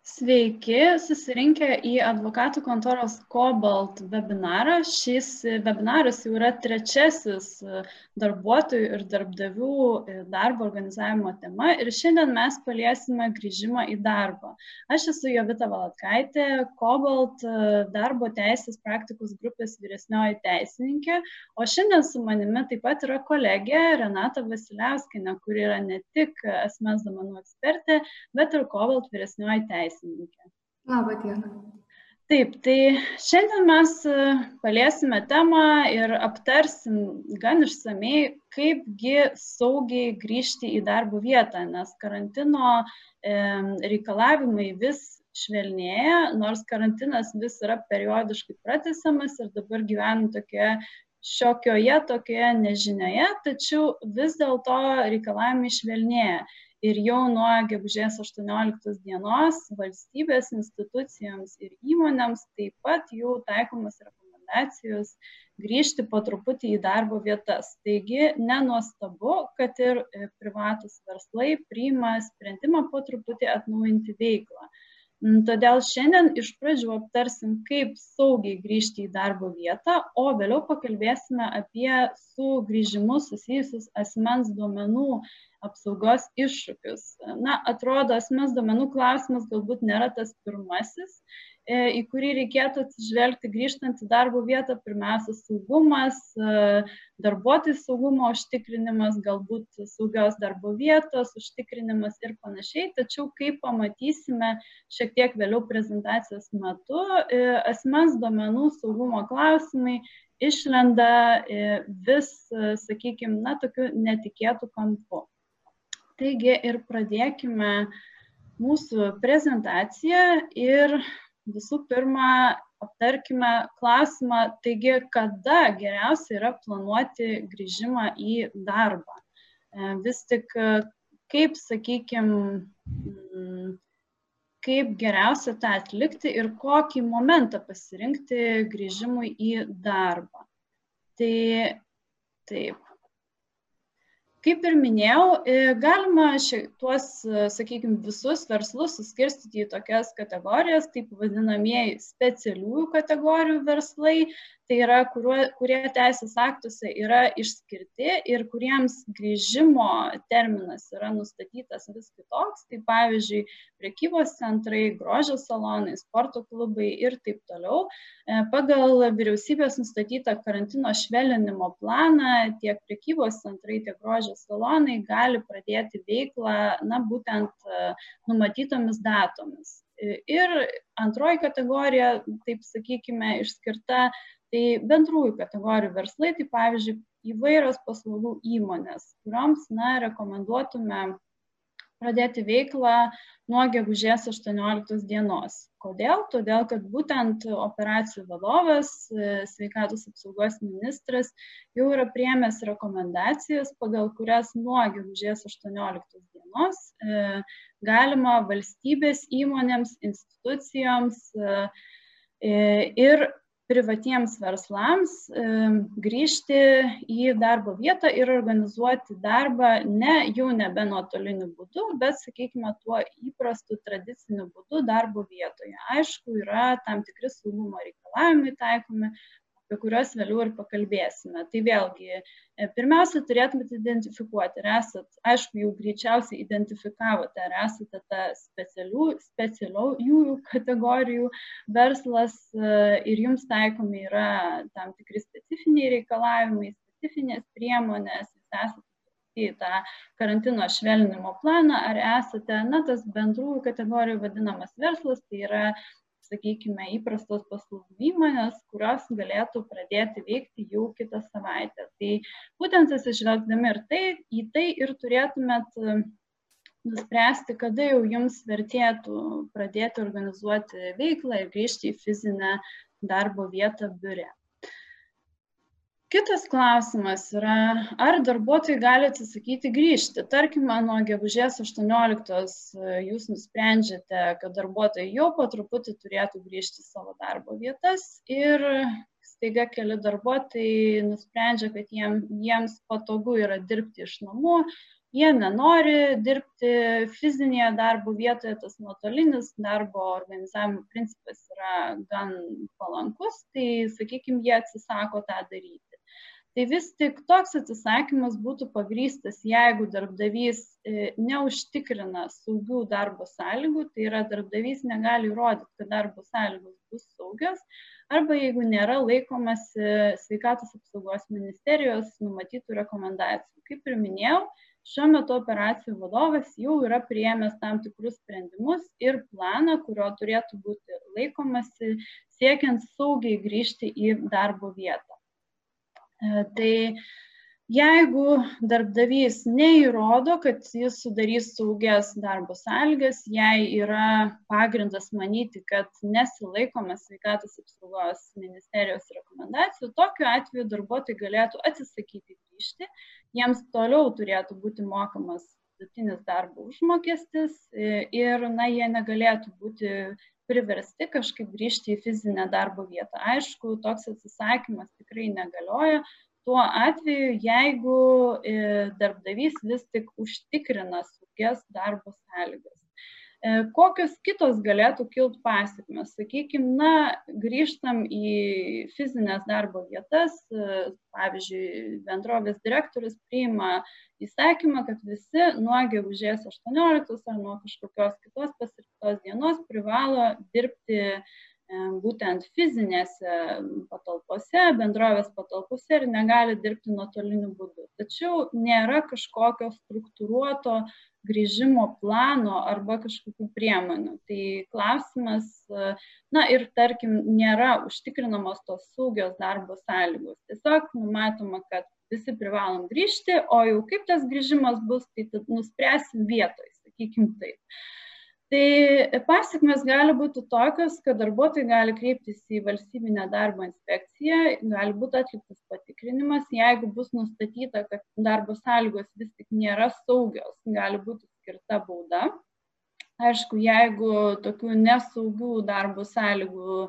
Sveiki, susirinkę į advokatų kontoros Cobalt webinarą. Šis webinaras jau yra trečiasis darbuotojų ir darbdavių darbo organizavimo tema ir šiandien mes paliesime grįžimą į darbą. Aš esu Jovita Valatkaitė, Cobalt darbo teisės praktikos grupės vyresnioji teisininkė, o šiandien su manimi taip pat yra kolegė Renata Vasiliauskinė, kuri yra ne tik asmens domenų ekspertė, bet ir Cobalt vyresnioji teisininkė teisininkė. Labą dieną. Taip, tai šiandien mes e, paliesime temą ir aptarsim gan išsamei, kaipgi saugiai grįžti į darbo vietą, nes karantino e, reikalavimai vis švelnėja, nors karantinas vis yra periodiškai pratesamas ir dabar gyvenam tokioje šiokioje, tokioje nežinioje, tačiau vis dėlto reikalavimai švelnėja ir jau nuo gegužės 18 dienos valstybės institucijoms ir įmonėms taip pat jau taikomas rekomendacijos grįžti po truputį į darbo vietas. Taigi nenuostabu, kad ir e, privatus verslai priima sprendimą po truputį atnaujinti veiklą. Mm, todėl šiandien iš pradžių aptarsim, kaip saugiai grįžti į darbo vietą, o vėliau pakalbėsime apie su grįžimu susijusius asmens duomenų apsaugos iššūkius. Na, atrodo, asmens duomenų klausimas galbūt nėra tas pirmasis, į kurį reikėtų atsižvelgti grįžtant į darbo vietą. Pirmiausia, saugumas, e, darbuotojų saugumo užtikrinimas, galbūt saugios darbo vietos užtikrinimas ir panašiai. Tačiau, kaip pamatysime šiek tiek vėliau prezentacijos metu, e, asmens duomenų saugumo klausimai išlenda vis, sakykime, na, tokiu netikėtų kampu. Taigi ir pradėkime mūsų prezentaciją ir visų pirma aptarkime klausimą, taigi kada geriausia yra planuoti grįžimą į darbą. E, vis tik kaip, sakykime, kaip geriausia tą atlikti ir kokį momentą pasirinkti grįžimui į darbą. Tai taip, kaip ir minėjau e, galima tuos sakykim visus verslus suskirstyti į tokias kategorijas taip vadinamieji specialiųjų kategorijų verslai. Tai yra kuriuo kurie teisės aktuose yra išskirti ir kuriems grįžimo terminas yra nustatytas vis kitoks. Tai pavyzdžiui prekybos centrai grožio salonai sporto klubai ir taip toliau. E, pagal vyriausybės nustatytą karantino švelninimo planą tiek prekybos centrai tiek grožio salonai gali pradėti veiklą na būtent e, numatytomis datomis. Ir antroji kategorija taip sakykime išskirta tai bendrųjų kategorijų verslai tai pavyzdžiui įvairios paslaugų įmonės kurioms na rekomenduotume pradėti veiklą nuo gegužės 18 dienos. Kodėl? Todėl, kad būtent operacijų vadovas, sveikatos apsaugos ministras jau yra priemęs rekomendacijas, pagal kurias nuo gegužės 18 dienos e, galima valstybės įmonėms, institucijoms e, ir privatiems verslams grįžti į darbo vietą ir organizuoti darbą ne jau nebe nuotoliniu būdu, bet, sakykime, tuo įprastu tradiciniu būdu darbo vietoje. Aišku, yra tam tikri saugumo reikalavimai taikomi, apie kuriuos vėliau ir pakalbėsime. Tai vėlgi, e, pirmiausia, turėtumėte identifikuoti, ar esat, aišku, jau greičiausiai identifikavote, ar esate ta specialių, specialiųjų kategorijų verslas e, ir jums taikomi yra tam tikri specifiniai reikalavimai, specifinės priemonės, jūs esate į tą karantino švelninimo planą, ar esate, na, tas bendrųjų kategorijų vadinamas verslas, tai yra sakykime įprastos paslaugų įmonės kurios galėtų pradėti veikti jau kitą savaitę. Tai būtent atsižvelgdami ir tai į tai ir turėtumėt nuspręsti kada jau jums vertėtų pradėti organizuoti veiklą ir grįžti į fizinę darbo vietą biure kitas klausimas yra ar darbuotojai gali atsisakyti grįžti? Tarkime nuo gegužės aštuonioliktos e, jūs nusprendžiate kad darbuotojai jau po truputį turėtų grįžti į savo darbo vietas ir staiga keli darbuotojai nusprendžia kad jiem jiems patogu yra dirbti iš namų. Jie nenori dirbti fizinėje darbo vietoje, tas nuotolinis darbo organizavimo principas yra gan palankus, tai, sakykime, jie atsisako tą daryti tai vis tik toks atsisakymas būtų pagrystas jeigu darbdavys e, neužtikrina saugių darbo sąlygų tai yra darbdavys negali įrodyt kad darbo sąlygos bus saugios arba jeigu nėra laikomasi sveikatos apsaugos ministerijos numatytų rekomendacijų. Kaip ir minėjau šiuo metu operacijų vadovas jau yra priėmęs tam tikrus sprendimus ir planą kurio turėtų būti laikomasi siekiant saugiai grįžti į darbo vietą tai jeigu darbdavys neįrodo, kad jis sudarys saugias darbo sąlygas, jei yra pagrindas manyti, kad nesilaikoma sveikatos apsaugos ministerijos rekomendacijų, tokiu atveju darbuotojai galėtų atsisakyti grįžti, jiems toliau turėtų būti mokamas vidutinis darbo užmokestis e, ir na, jie negalėtų būti priversti kažkaip grįžti į fizinę darbo vietą. Aišku, toks atsisakymas tikrai negalioja. Tuo atveju, jeigu e, darbdavys vis tik užtikrina saugias darbo sąlygas. E, kokios kitos galėtų kilti pasiekmes? Sakykime, na, grįžtam į fizinės darbo vietas, e, pavyzdžiui, bendrovės direktorius priima įsakymą, kad visi nuo gegužės 18 ar nuo kažkokios kitos pasirinktos dienos privalo dirbti būtent fizinėse patalpose, bendrovės patalpose ir negali dirbti nuotoliniu būdu. Tačiau nėra kažkokio struktūruoto grįžimo plano arba kažkokių priemonių. Tai klausimas, na ir tarkim, nėra užtikrinamos tos saugios darbo sąlygos. Tiesiog numatoma, kad visi privalom grįžti, o jau kaip tas grįžimas bus, tai nuspręsim vietoj, sakykim taip tai pasekmės gali būti tokios kad darbuotojai gali kreiptis į valstybinę darbo inspekciją gali būt atliktas patikrinimas jeigu bus nustatyta kad darbo sąlygos vis tik nėra saugios gali būti skirta bauda aišku jeigu tokių nesaugių darbo sąlygų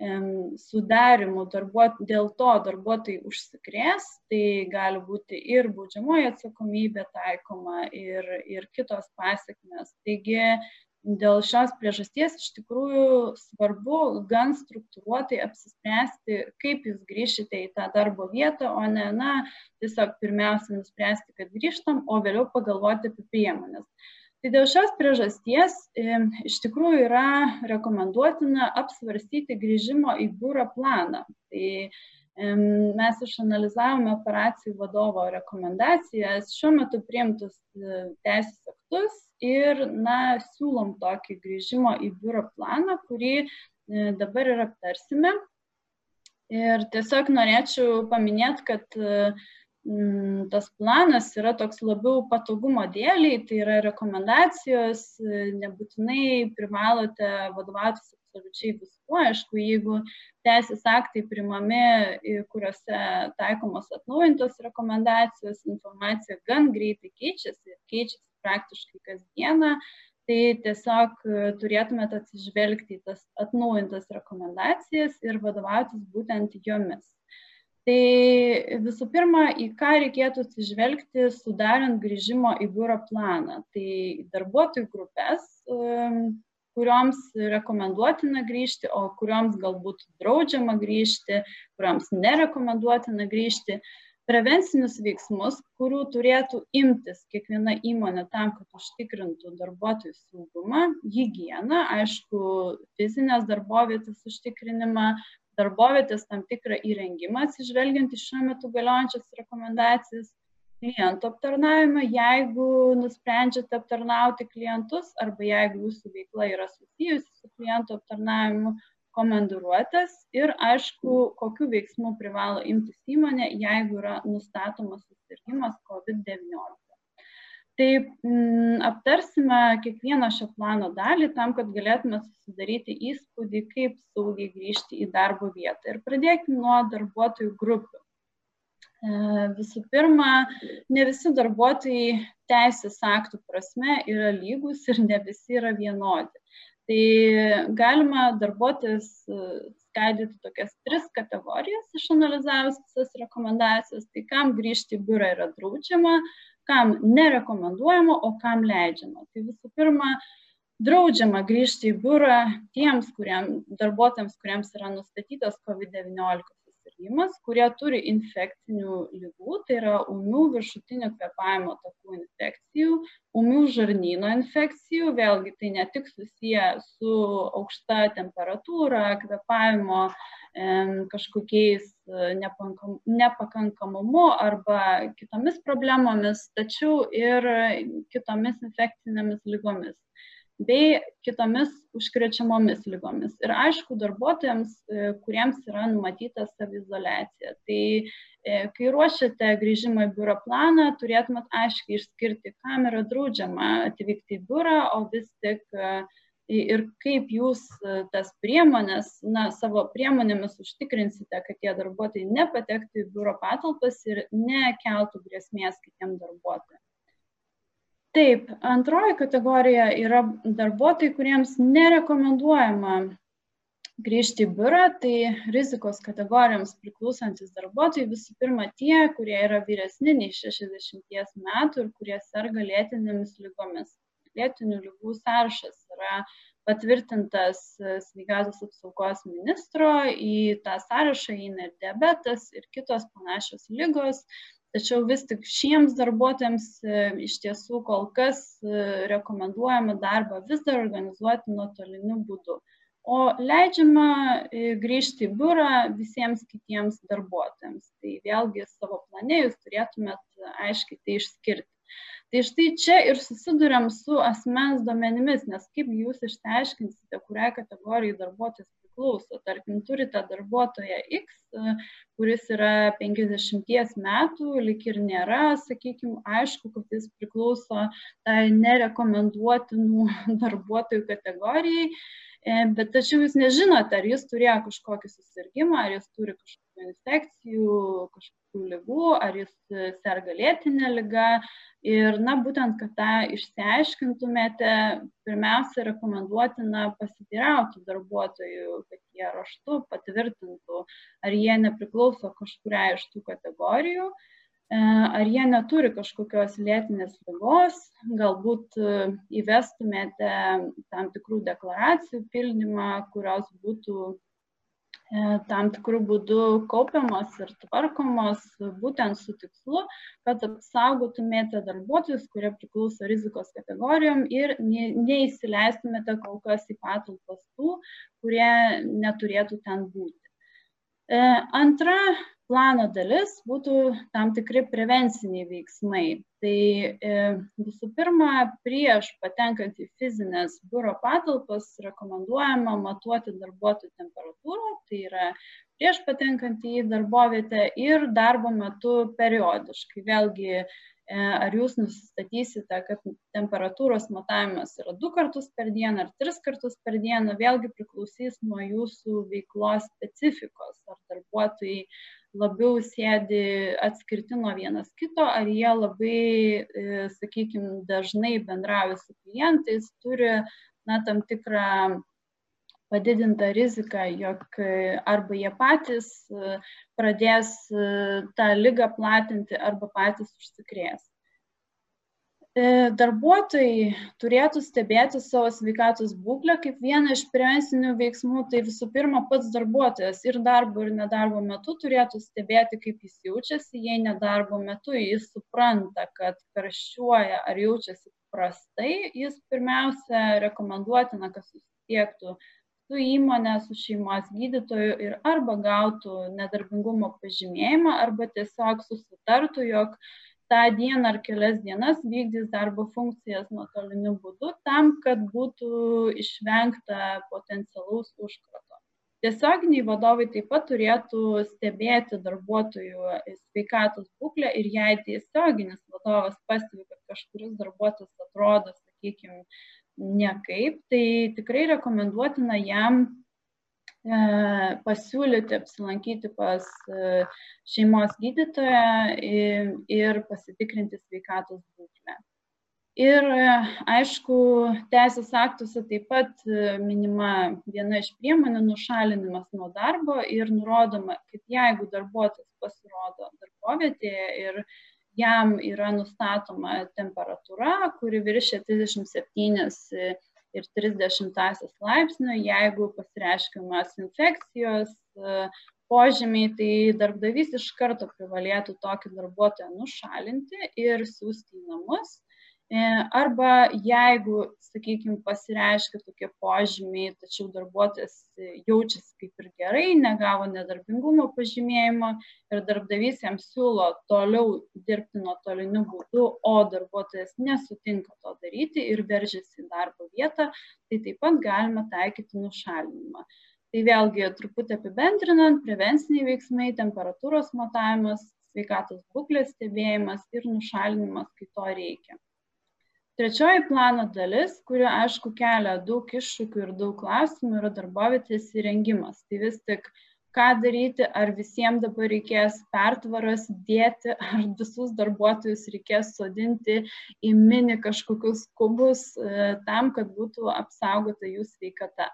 sudarimų darbuot, dėl to darbuotojai užsikrės, tai gali būti ir baudžiamoji atsakomybė taikoma, ir, ir kitos pasiekmes. Taigi dėl šios priežasties iš tikrųjų svarbu gan struktūruotai apsispręsti, kaip jūs grįšite į tą darbo vietą, o ne, na, tiesiog pirmiausia nuspręsti, kad grįžtam, o vėliau pagalvoti apie priemonės. Tai dėl šios priežasties iš tikrųjų yra rekomenduotina apsvarstyti grįžimo į biurą planą. Tai mes išanalizavome operacijų vadovo rekomendacijas, šiuo metu priimtus e, teisės aktus ir na, siūlom tokį grįžimo į biuro planą, kurį e, dabar ir aptarsime. Ir tiesiog norėčiau paminėti, kad mm, tas planas yra toks labiau patogumo dėliai, tai yra rekomendacijos, e, nebūtinai privalote vadovautis absoliučiai viskuo. Aišku, jeigu teisės aktai primami, kuriuose taikomos atnaujintos rekomendacijos, informacija gan greitai keičiasi ir keičiasi praktiškai kasdieną, tai tiesiog e, turėtumėte atsižvelgti į tas atnaujintas rekomendacijas ir vadovautis būtent jomis. Tai visų pirma, į ką reikėtų atsižvelgti sudarant grįžimo į biuro planą. Tai darbuotojų grupės, kurioms rekomenduotina grįžti, o kurioms galbūt draudžiama grįžti, kurioms nerekomenduotina grįžti prevencinius veiksmus kurių turėtų imtis kiekviena įmonė tam kad užtikrintų darbuotojų saugumą higieną aišku fizinės darbovietės užtikrinimą darbovietės tam tikrą įrengimą atsižvelgiant į šiuo metu galiojančias rekomendacijas klientų aptarnavimą jeigu nusprendžiate aptarnauti klientus arba jeigu jūsų veikla yra susijusi su klientų aptarnavimu komandiruotes ir aišku, kokiu veiksmu privalo imtis įmonė, jeigu yra nustatomas susirgymas COVID-19. Tai m, aptarsime kiekvieną šio plano dalį tam, kad galėtume susidaryti įspūdį, kaip saugiai grįžti į darbo vietą. Ir pradėkime nuo darbuotojų grupių. E, visų pirma, ne visi darbuotojai teisės aktų prasme yra lygus ir ne visi yra vienodi. Tai galima darbuotis e, skaidyti tokias tris kategorijas, išanalizavus visas rekomendacijas. Tai kam grįžti į biurą yra draudžiama, kam nerekomenduojama, o kam leidžiama. Tai visų pirma, draudžiama grįžti į biurą tiems kuriem, darbuotojams, kuriems yra nustatytas COVID-19 susirgymas, kurie turi infekcinių lygų, tai yra umių viršutinių kvepavimo takų infekcijų, umių žarnyno infekcijų, vėlgi tai ne tik susiję su aukšta temperatūra, kvepavimo kažkokiais e, nepakankamumu arba kitomis problemomis, tačiau ir kitomis infekcinėmis lygomis bei kitomis užkrečiamomis lygomis. Ir aišku, darbuotojams, e, kuriems yra numatyta savizolacija. Tai e, kai ruošiate grįžimą į biuro planą, turėtumėt aiškiai išskirti, kam yra draudžiama atvykti į biurą, o vis tik ir kaip jūs tas priemonės, na, savo priemonėmis užtikrinsite, kad tie darbuotojai nepatektų į biuro patalpas ir nekeltų grėsmės kitiem darbuotojams taip antroji kategorija yra darbuotojai kuriems nerekomenduojama grįžti į biurą. Tai rizikos kategorijoms priklausantys darbuotojai visų pirma tie kurie yra vyresni nei šešiasdešimties metų ir kurie serga lėtinėmis ligomis lėtinių ligų sąrašas yra patvirtintas sveikatos apsaugos ministro į tą sąrašą įeina ir diabetas ir kitos panašios ligos tačiau vis tik šiems darbuotojams e, iš tiesų kol kas e, rekomenduojama darbą vis dar organizuoti nuotoliniu būdu. O leidžiama e, grįžti į biurą visiems kitiems darbuotojams. Tai vėlgi savo plane jūs turėtumėt aiškiai tai išskirti. Tai štai čia ir susiduriam su asmens duomenimis nes kaip jūs išsiaiškinsite kuriai kategorijai darbuotojas priklauso. Tarkim turite darbuotoją x kuris yra penkiasdešimties metų lyg ir nėra sakykim aišku kad jis priklauso tai nerekomenduotinų darbuotojų kategorijai bet tačiau jūs nežinote, ar jis turėjo kažkokį susirgymą, ar jis turi kažkokių infekcijų, kažkokių lygų, ar jis serga lėtinė lyga. Ir, na, būtent, kad tą išsiaiškintumėte, pirmiausia, rekomenduotina pasiteirauti darbuotojų, kad jie raštu patvirtintų, ar jie nepriklauso kažkuriai iš tų kategorijų. E, ar jie neturi kažkokios lėtinės lygos, galbūt e, įvestumėte tam tikrų deklaracijų pildymą, kurios būtų e, tam tikrų būdų kaupiamos ir tvarkomos būtent su tikslu, kad apsaugotumėte darbuotojus, kurie priklauso rizikos kategorijom ir neįsileistumėte kol kas į patalpas tų, kurie neturėtų ten būti. Antra plano dalis būtų tam tikri prevenciniai veiksmai. Tai e, visų pirma, prieš patenkant į fizinės biuro patalpas rekomenduojama matuoti darbuotojų temperatūrą, tai yra prieš patenkant į darbovietę ir darbo metu periodiškai. Vėlgi, e, ar jūs nusistatysite, kad temperatūros matavimas yra du kartus per dieną ar tris kartus per dieną, vėlgi priklausys nuo jūsų veiklos specifikos, ar darbuotojai labiau sėdi atskirti nuo vienas kito, ar jie labai, e, sakykime, dažnai bendrauja su klientais, turi na, tam tikrą padidintą riziką, jog e, arba jie patys e, pradės tą lygą platinti, arba patys užsikrės. E, darbuotojai turėtų stebėti savo sveikatos būklę kaip vieną iš prevencinių veiksmų. Tai visų pirma, pats darbuotojas ir darbo, ir nedarbo metu turėtų stebėti, kaip jis jaučiasi. Jei nedarbo metu jis supranta, kad karščiuoja ar jaučiasi prastai, jis pirmiausia rekomenduotina, kad susisiektų su įmonė, su šeimos gydytoju ir arba gautų nedarbingumo pažymėjimą, arba tiesiog susitartų, jog tą dieną ar kelias dienas vykdys darbo funkcijas nuotoliniu būdu tam, kad būtų išvengta potencialaus užkrato. Tiesioginiai vadovai taip pat turėtų stebėti darbuotojų sveikatos būklę ir jei tiesioginis vadovas pastebi, kad kažkuris darbuotojas atrodo, sakykime, niekaip, tai tikrai rekomenduotina jam E, pasiūlyti apsilankyti pas e, šeimos gydytoją ir pasitikrinti sveikatos būklę. Ir aišku, teisės aktuose taip pat minima viena iš priemonių nušalinimas nuo darbo ir nurodoma, kad jeigu darbuotojas pasirodo darbovietėje ir jam yra nustatoma temperatūra, kuri viršia 37 ir 30 laipsnių, jeigu pasireiškiamas infekcijos požymiai, tai darbdavys iš karto privalėtų tokį darbuotoją nušalinti ir siūsti į namus. E, arba jeigu, sakykime, pasireiškia tokie požymiai, tačiau darbuotojas jaučiasi kaip ir gerai, negavo nedarbingumo pažymėjimo ir darbdavys jam siūlo toliau dirbti nuotoliniu būdu, o darbuotojas nesutinka to daryti ir veržiasi į darbo vietą, tai taip pat galima taikyti nušalinimą. Tai vėlgi truputį apibendrinant, prevenciniai veiksmai, temperatūros matavimas, sveikatos būklės stebėjimas ir nušalinimas, kai to reikia trečioji plano dalis kuri aišku kelia daug iššūkių ir daug klausimų yra darbovietės įrengimas. Tai vis tik ką daryti ar visiem dabar reikės pertvaras dėti ar visus darbuotojus reikės sodinti į mini kažkokius kubus e, tam kad būtų apsaugota jų sveikata.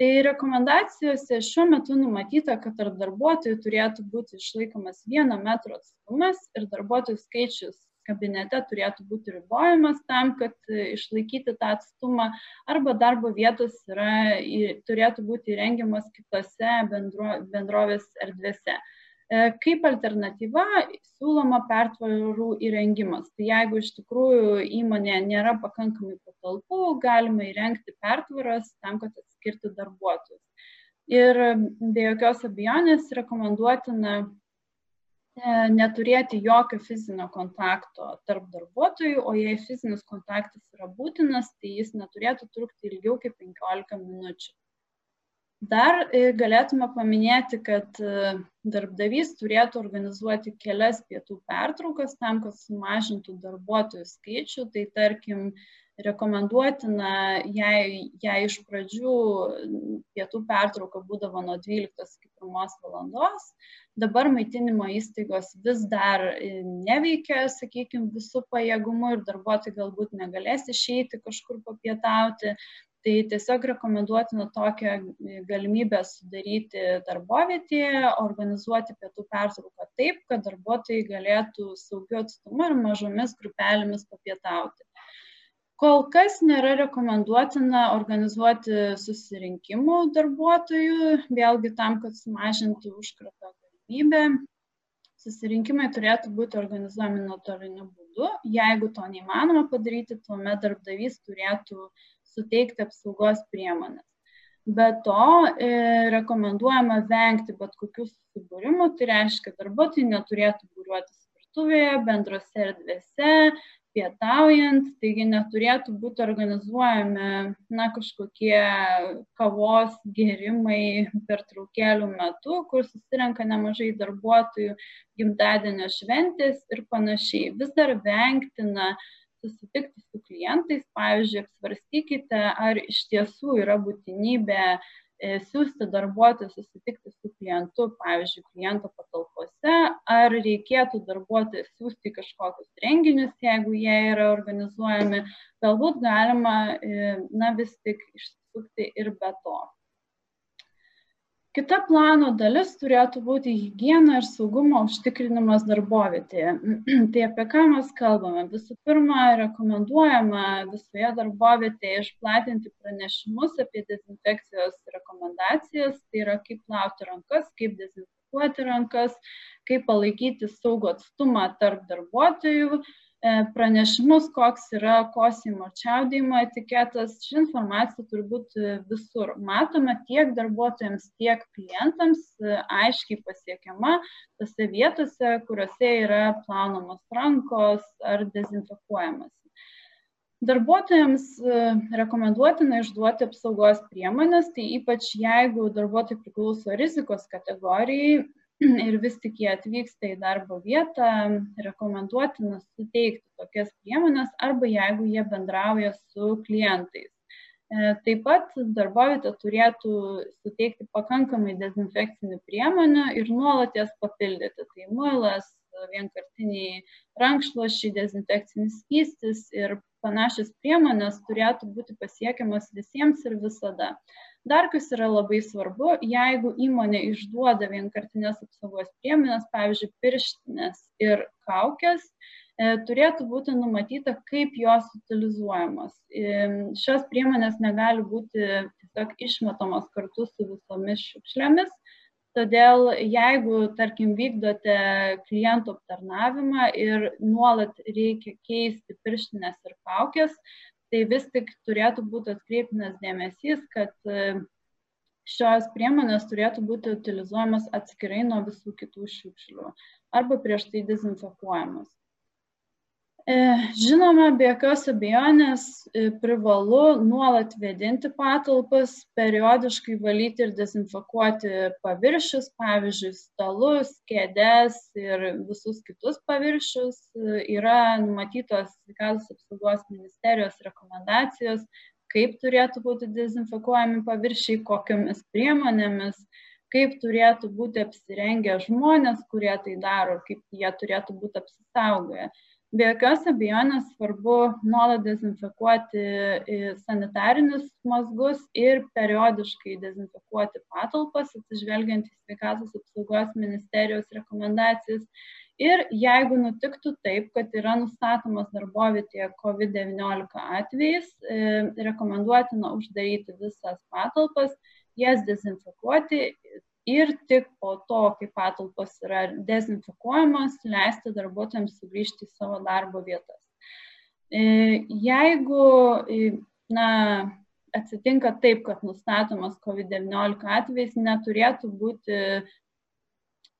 Tai rekomendacijose šiuo metu numatyta kad tarp darbuotojų turėtų būti išlaikomas vieno metro atstumas ir darbuotojų skaičius kabinete turėtų būti ribojamas tam, kad e, išlaikyti tą atstumą, arba darbo vietos yra, turėtų būti įrengiamas kitose bendro, bendrovės erdvėse. E, kaip alternatyva siūloma pertvarų įrengimas. Tai jeigu iš tikrųjų įmonė nėra pakankamai patalpų, galima įrengti pertvaras tam, kad atskirti darbuotojus. Ir be jokios abejonės rekomenduotina neturėti jokio fizinio kontakto tarp darbuotojų, o jei fizinis kontaktas yra būtinas, tai jis neturėtų trukti ilgiau kaip 15 minučių. Dar e, galėtume paminėti, kad e, darbdavys turėtų organizuoti kelias pietų pertraukas tam, kad sumažintų darbuotojų skaičių. Tai tarkim, rekomenduotina, jei, jei iš pradžių pietų pertrauka būdavo nuo 12 iki 1 valandos, dabar maitinimo įstaigos vis dar e, neveikia, sakykime, visų pajėgumų ir darbuotojai galbūt negalės išeiti kažkur papietauti. Tai tiesiog rekomenduotina tokią e, galimybę sudaryti darbovietėje, organizuoti pietų pertrauką taip, kad darbuotojai galėtų saugiu atstumu ir mažomis grupelėmis papietauti. Kol kas nėra rekomenduotina organizuoti susirinkimų darbuotojų, vėlgi tam, kad sumažinti užkrato galimybė. Susirinkimai turėtų būti organizuojami nuotoliniu būdu. Jeigu to neįmanoma padaryti, tuomet darbdavys turėtų suteikti apsaugos priemonės. Be to, e, rekomenduojama vengti bet kokių susibūrimų, tai reiškia, darbuotojai neturėtų būriuotis virtuvėje, bendrose erdvėse, pietaujant, taigi neturėtų būti organizuojami na, kažkokie kavos gerimai pertraukėlių metu, kur susirenka nemažai darbuotojų, gimtadienio šventės ir panašiai. Vis dar vengtina susitikti su klientais, pavyzdžiui, apsvarstykite, ar iš tiesų yra būtinybė E, siūsti darbuotojus susitikti su klientu, pavyzdžiui, kliento patalpose, ar reikėtų darbuotojus siūsti kažkokius renginius, jeigu jie yra organizuojami, galbūt galima, e, na, vis tik išsisukti ir be to kita plano dalis turėtų būti higiena ir saugumo užtikrinimas darbovietėje. Tai apie ką mes kalbame? Visų pirma rekomenduojama visoje darbovietėje išplatinti pranešimus apie dezinfekcijos rekomendacijas. Tai yra kaip plauti rankas kaip dezinfekuoti rankas kaip palaikyti saugų atstumą tarp darbuotojų E, pranešimus, koks yra kosimo čiaudėjimo etiketas. Ši informacija turi būti visur matoma tiek darbuotojams, tiek klientams, e, aiškiai pasiekiama tose vietose, kuriuose yra plaunamos rankos ar dezinfekuojamas. Darbuotojams e, rekomenduotina išduoti apsaugos priemonės, tai ypač jeigu darbuotojai priklauso rizikos kategorijai, ir vis tik jie atvyksta į darbo vietą, rekomenduotina suteikti tokias priemonės arba jeigu jie bendrauja su klientais. E, taip pat darbovietė turėtų suteikti pakankamai dezinfekcinių priemonių ir nuolat jas papildyti. Tai muilas, vienkartiniai rankšluošiai, dezinfekcinis skystis ir panašios priemonės turėtų būti pasiekiamas visiems ir visada. Dar kas yra labai svarbu, jeigu įmonė išduoda vienkartinės apsaugos priemonės, pavyzdžiui, pirštinės ir kaukės, turėtų būti numatyta, kaip jos utilizuojamos. Šios priemonės negali būti tiesiog išmetamos kartu su visomis šiukšlėmis, Todėl jeigu, tarkim, vykdote klientų aptarnavimą ir nuolat reikia keisti pirštinės ir kaukės, tai vis tik turėtų būti atkreiptinas dėmesys, kad e, šios priemonės turėtų būti utilizuojamas atskirai nuo visų kitų šiukšlių arba prieš tai dezinfekuojamos. E, žinoma, be jokios abejonės e, privalu nuolat vėdinti patalpas, periodiškai valyti ir dezinfekuoti paviršius, pavyzdžiui, stalus, kėdės ir visus kitus paviršius. E, yra numatytos sveikatos apsaugos ministerijos rekomendacijos, kaip turėtų būti dezinfekuojami paviršiai, kokiamis priemonėmis, kaip turėtų būti apsirengę žmonės, kurie tai daro, kaip jie turėtų būti apsisaugoję. Be jokios abejonės svarbu nuolat dezinfekuoti e, sanitarinius mazgus ir periodiškai dezinfekuoti patalpas, atsižvelgiant į sveikatos apsaugos ministerijos rekomendacijas. Ir jeigu nutiktų taip, kad yra nustatomas darbovietėje COVID-19 atvejais, e, rekomenduotina uždaryti visas patalpas, jas dezinfekuoti ir tik po to, kai patalpos yra dezinfekuojamos, leisti darbuotojams sugrįžti į savo darbo vietas. E, jeigu na, atsitinka taip, kad nustatomas COVID-19 atvejs, neturėtų būti,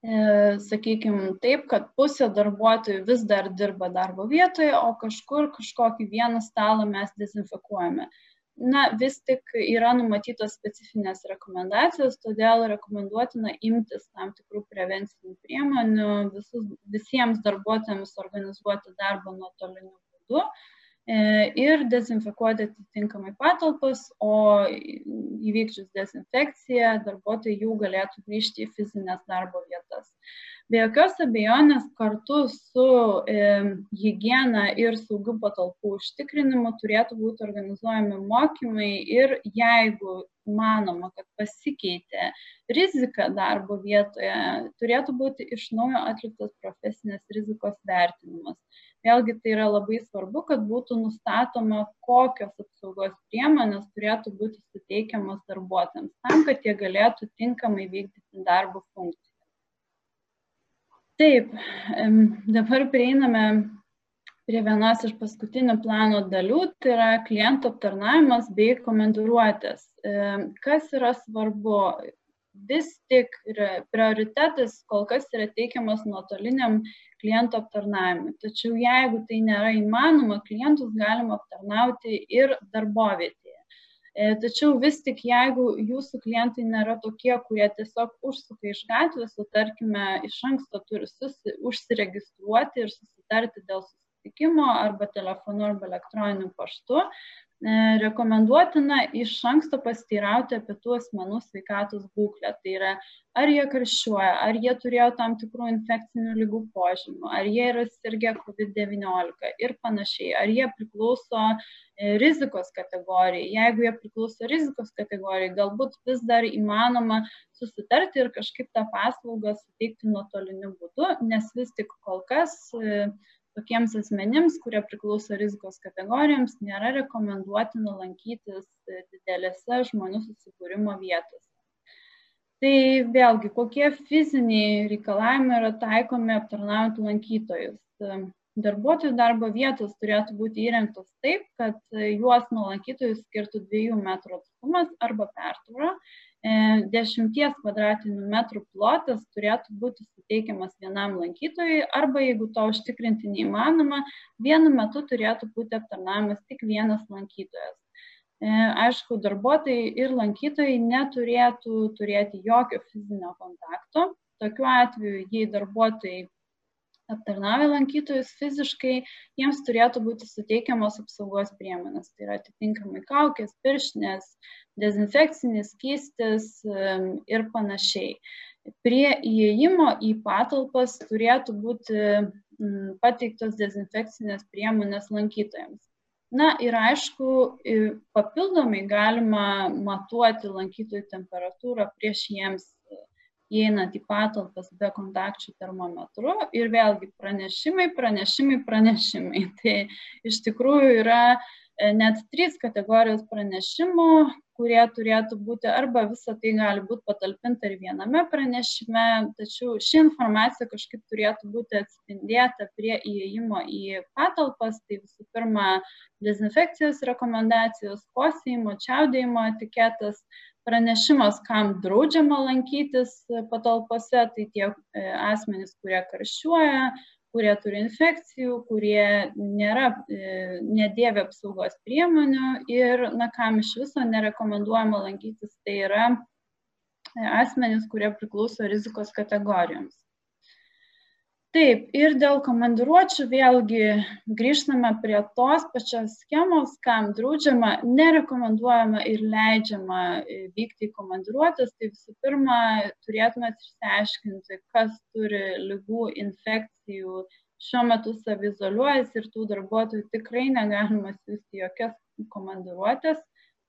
e, sakykime, taip, kad pusė darbuotojų vis dar dirba darbo vietoje, o kažkur kažkokį vieną stalą mes dezinfekuojame na vis tik yra numatytos specifinės rekomendacijos, todėl rekomenduotina imtis tam tikrų prevencinių priemonių, visus, visiems darbuotojams organizuoti darbą nuotoliniu būdu e, ir dezinfekuoti atitinkamai patalpas, o įvykdžius dezinfekciją darbuotojai jau galėtų grįžti į fizinės darbo vietas. Be jokios abejonės kartu su e, hygiena ir saugių patalpų užtikrinimu turėtų būti organizuojami mokymai ir jeigu manoma, kad pasikeitė rizika darbo vietoje, turėtų būti iš naujo atliktas profesinės rizikos vertinimas. Vėlgi tai yra labai svarbu, kad būtų nustatoma, kokios apsaugos priemonės turėtų būti suteikiamas darbuotojams, tam, kad jie galėtų tinkamai vykdyti darbo funkciją. Taip, dabar prieiname prie vienos iš paskutinių plano dalių, tai yra klientų aptarnavimas bei komandiruotės. Kas yra svarbu? Vis tik prioritetas kol kas yra teikiamas nuotoliniam klientų aptarnavimui. Tačiau jeigu tai nėra įmanoma, klientus galima aptarnauti ir darbovietėje. E, tačiau vis tik, jeigu jūsų klientai nėra tokie, kurie tiesiog užsuka iš gatvės, o tarkime, iš anksto turi susi, užsiregistruoti ir susitarti dėl susitikimo arba telefonu arba elektroniniu paštu, rekomenduotina iš anksto pasteirauti apie tų asmenų sveikatos būklę. Tai yra, ar jie karščiuoja, ar jie turėjo tam tikrų infekcinių lygų požymių, ar jie yra sirgę COVID-19 ir panašiai, ar jie priklauso e, rizikos kategorijai. Jeigu jie priklauso rizikos kategorijai, galbūt vis dar įmanoma susitarti ir kažkaip tą paslaugą suteikti nuotoliniu būdu, nes vis tik kol kas e, tokiems asmenims, kurie priklauso rizikos kategorijoms, nėra rekomenduotina lankytis didelėse žmonių susibūrimo vietose. Tai vėlgi, kokie fiziniai reikalavimai yra taikomi aptarnaujant lankytojus. Darbuotojų darbo vietos turėtų būti įrengtos taip, kad juos nuo lankytojų skirtų 2 metrų atstumas arba pertūra 10 e, kvadratinių metrų plotas turėtų būti suteikiamas vienam lankytojui arba jeigu to užtikrinti neįmanoma, vienu metu turėtų būti aptarnavimas tik vienas lankytojas. E, aišku, darbuotojai ir lankytojai neturėtų turėti jokio fizinio kontakto. Tokiu atveju, jei darbuotojai aptarnavę lankytojus fiziškai, jiems turėtų būti suteikiamos apsaugos priemonės. Tai yra atitinkamai kaukės, pirštinės, dezinfekcinis skystis ir panašiai. Prie įėjimo į patalpas turėtų būti pateiktos dezinfekcinės priemonės lankytojams. Na ir aišku, papildomai galima matuoti lankytojų temperatūrą prieš jiems įeinant į patalpas be kontakčių termometru ir vėlgi pranešimai, pranešimai, pranešimai. Tai iš tikrųjų yra e, net trys kategorijos pranešimų, kurie turėtų būti arba visa tai gali būti patalpinta ir viename pranešime, tačiau ši informacija kažkaip turėtų būti atspindėta prie įėjimo į patalpas. Tai visų pirma, dezinfekcijos rekomendacijos, kosėjimo, čiaudėjimo etiketas, pranešimas, kam draudžiama lankytis patalpose, tai tie e, asmenys, kurie karščiuoja, kurie turi infekcijų, kurie nėra, e, nedėvė apsaugos priemonių ir, na, kam iš viso nerekomenduojama lankytis, tai yra e, asmenys, kurie priklauso rizikos kategorijoms. Taip, ir dėl komandiruočių vėlgi grįžtame prie tos pačios schemos, kam draudžiama, nerekomenduojama ir leidžiama e, vykti į komandiruotės. Tai visų pirma, turėtumėt išsiaiškinti, kas turi lygų, infekcijų, šiuo metu savizoliuojasi ir tų darbuotojų tikrai negalima siūsti jokias komandiruotės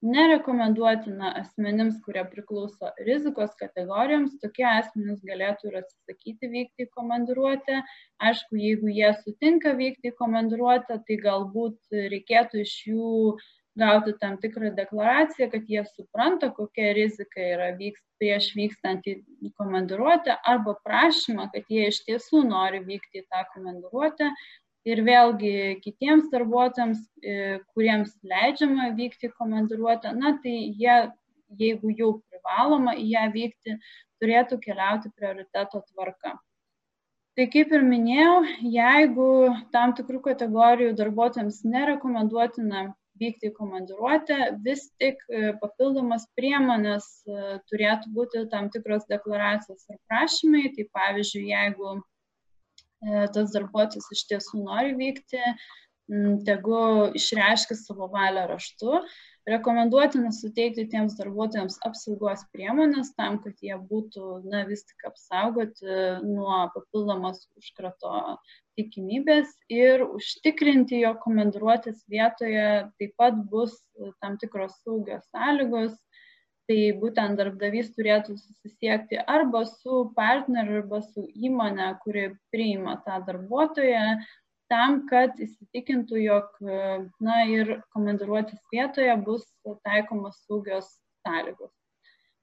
nerekomenduotina asmenims, kurie priklauso rizikos kategorijoms, tokie asmenys galėtų ir atsisakyti vykti į komandiruotę. Aišku, jeigu jie sutinka vykti į komandiruotę, tai galbūt reikėtų iš jų gauti tam tikrą deklaraciją, kad jie supranta, kokia rizika yra vyks, prieš vykstant į komandiruotę, arba prašymą, kad jie iš tiesų nori vykti į tą komandiruotę ir vėlgi kitiems darbuotojams, e, kuriems leidžiama vykti komandiruotę, na tai jie, jeigu jau privaloma į ją vykti, turėtų keliauti prioriteto tvarka. Tai kaip ir minėjau, jeigu tam tikrų kategorijų darbuotojams nerekomenduotina vykti į komandiruotę, vis tik e, papildomas priemonės e, turėtų būti tam tikros deklaracijos ar prašymai. Tai pavyzdžiui, jeigu tas darbuotojas iš tiesų nori vykti, tegu išreiškia savo valią raštu. Rekomenduotina suteikti tiems darbuotojams apsaugos priemonės tam, kad jie būtų na, vis tik apsaugoti nuo papildomos užkrato tikimybės ir užtikrinti, jo komandiruotės vietoje taip pat bus tam tikros saugios sąlygos, tai būtent darbdavys turėtų susisiekti arba su partneriu, arba su įmonė, kuri priima tą darbuotoją, tam, kad įsitikintų, jog na, ir komandiruotis vietoje bus taikomos saugios sąlygos.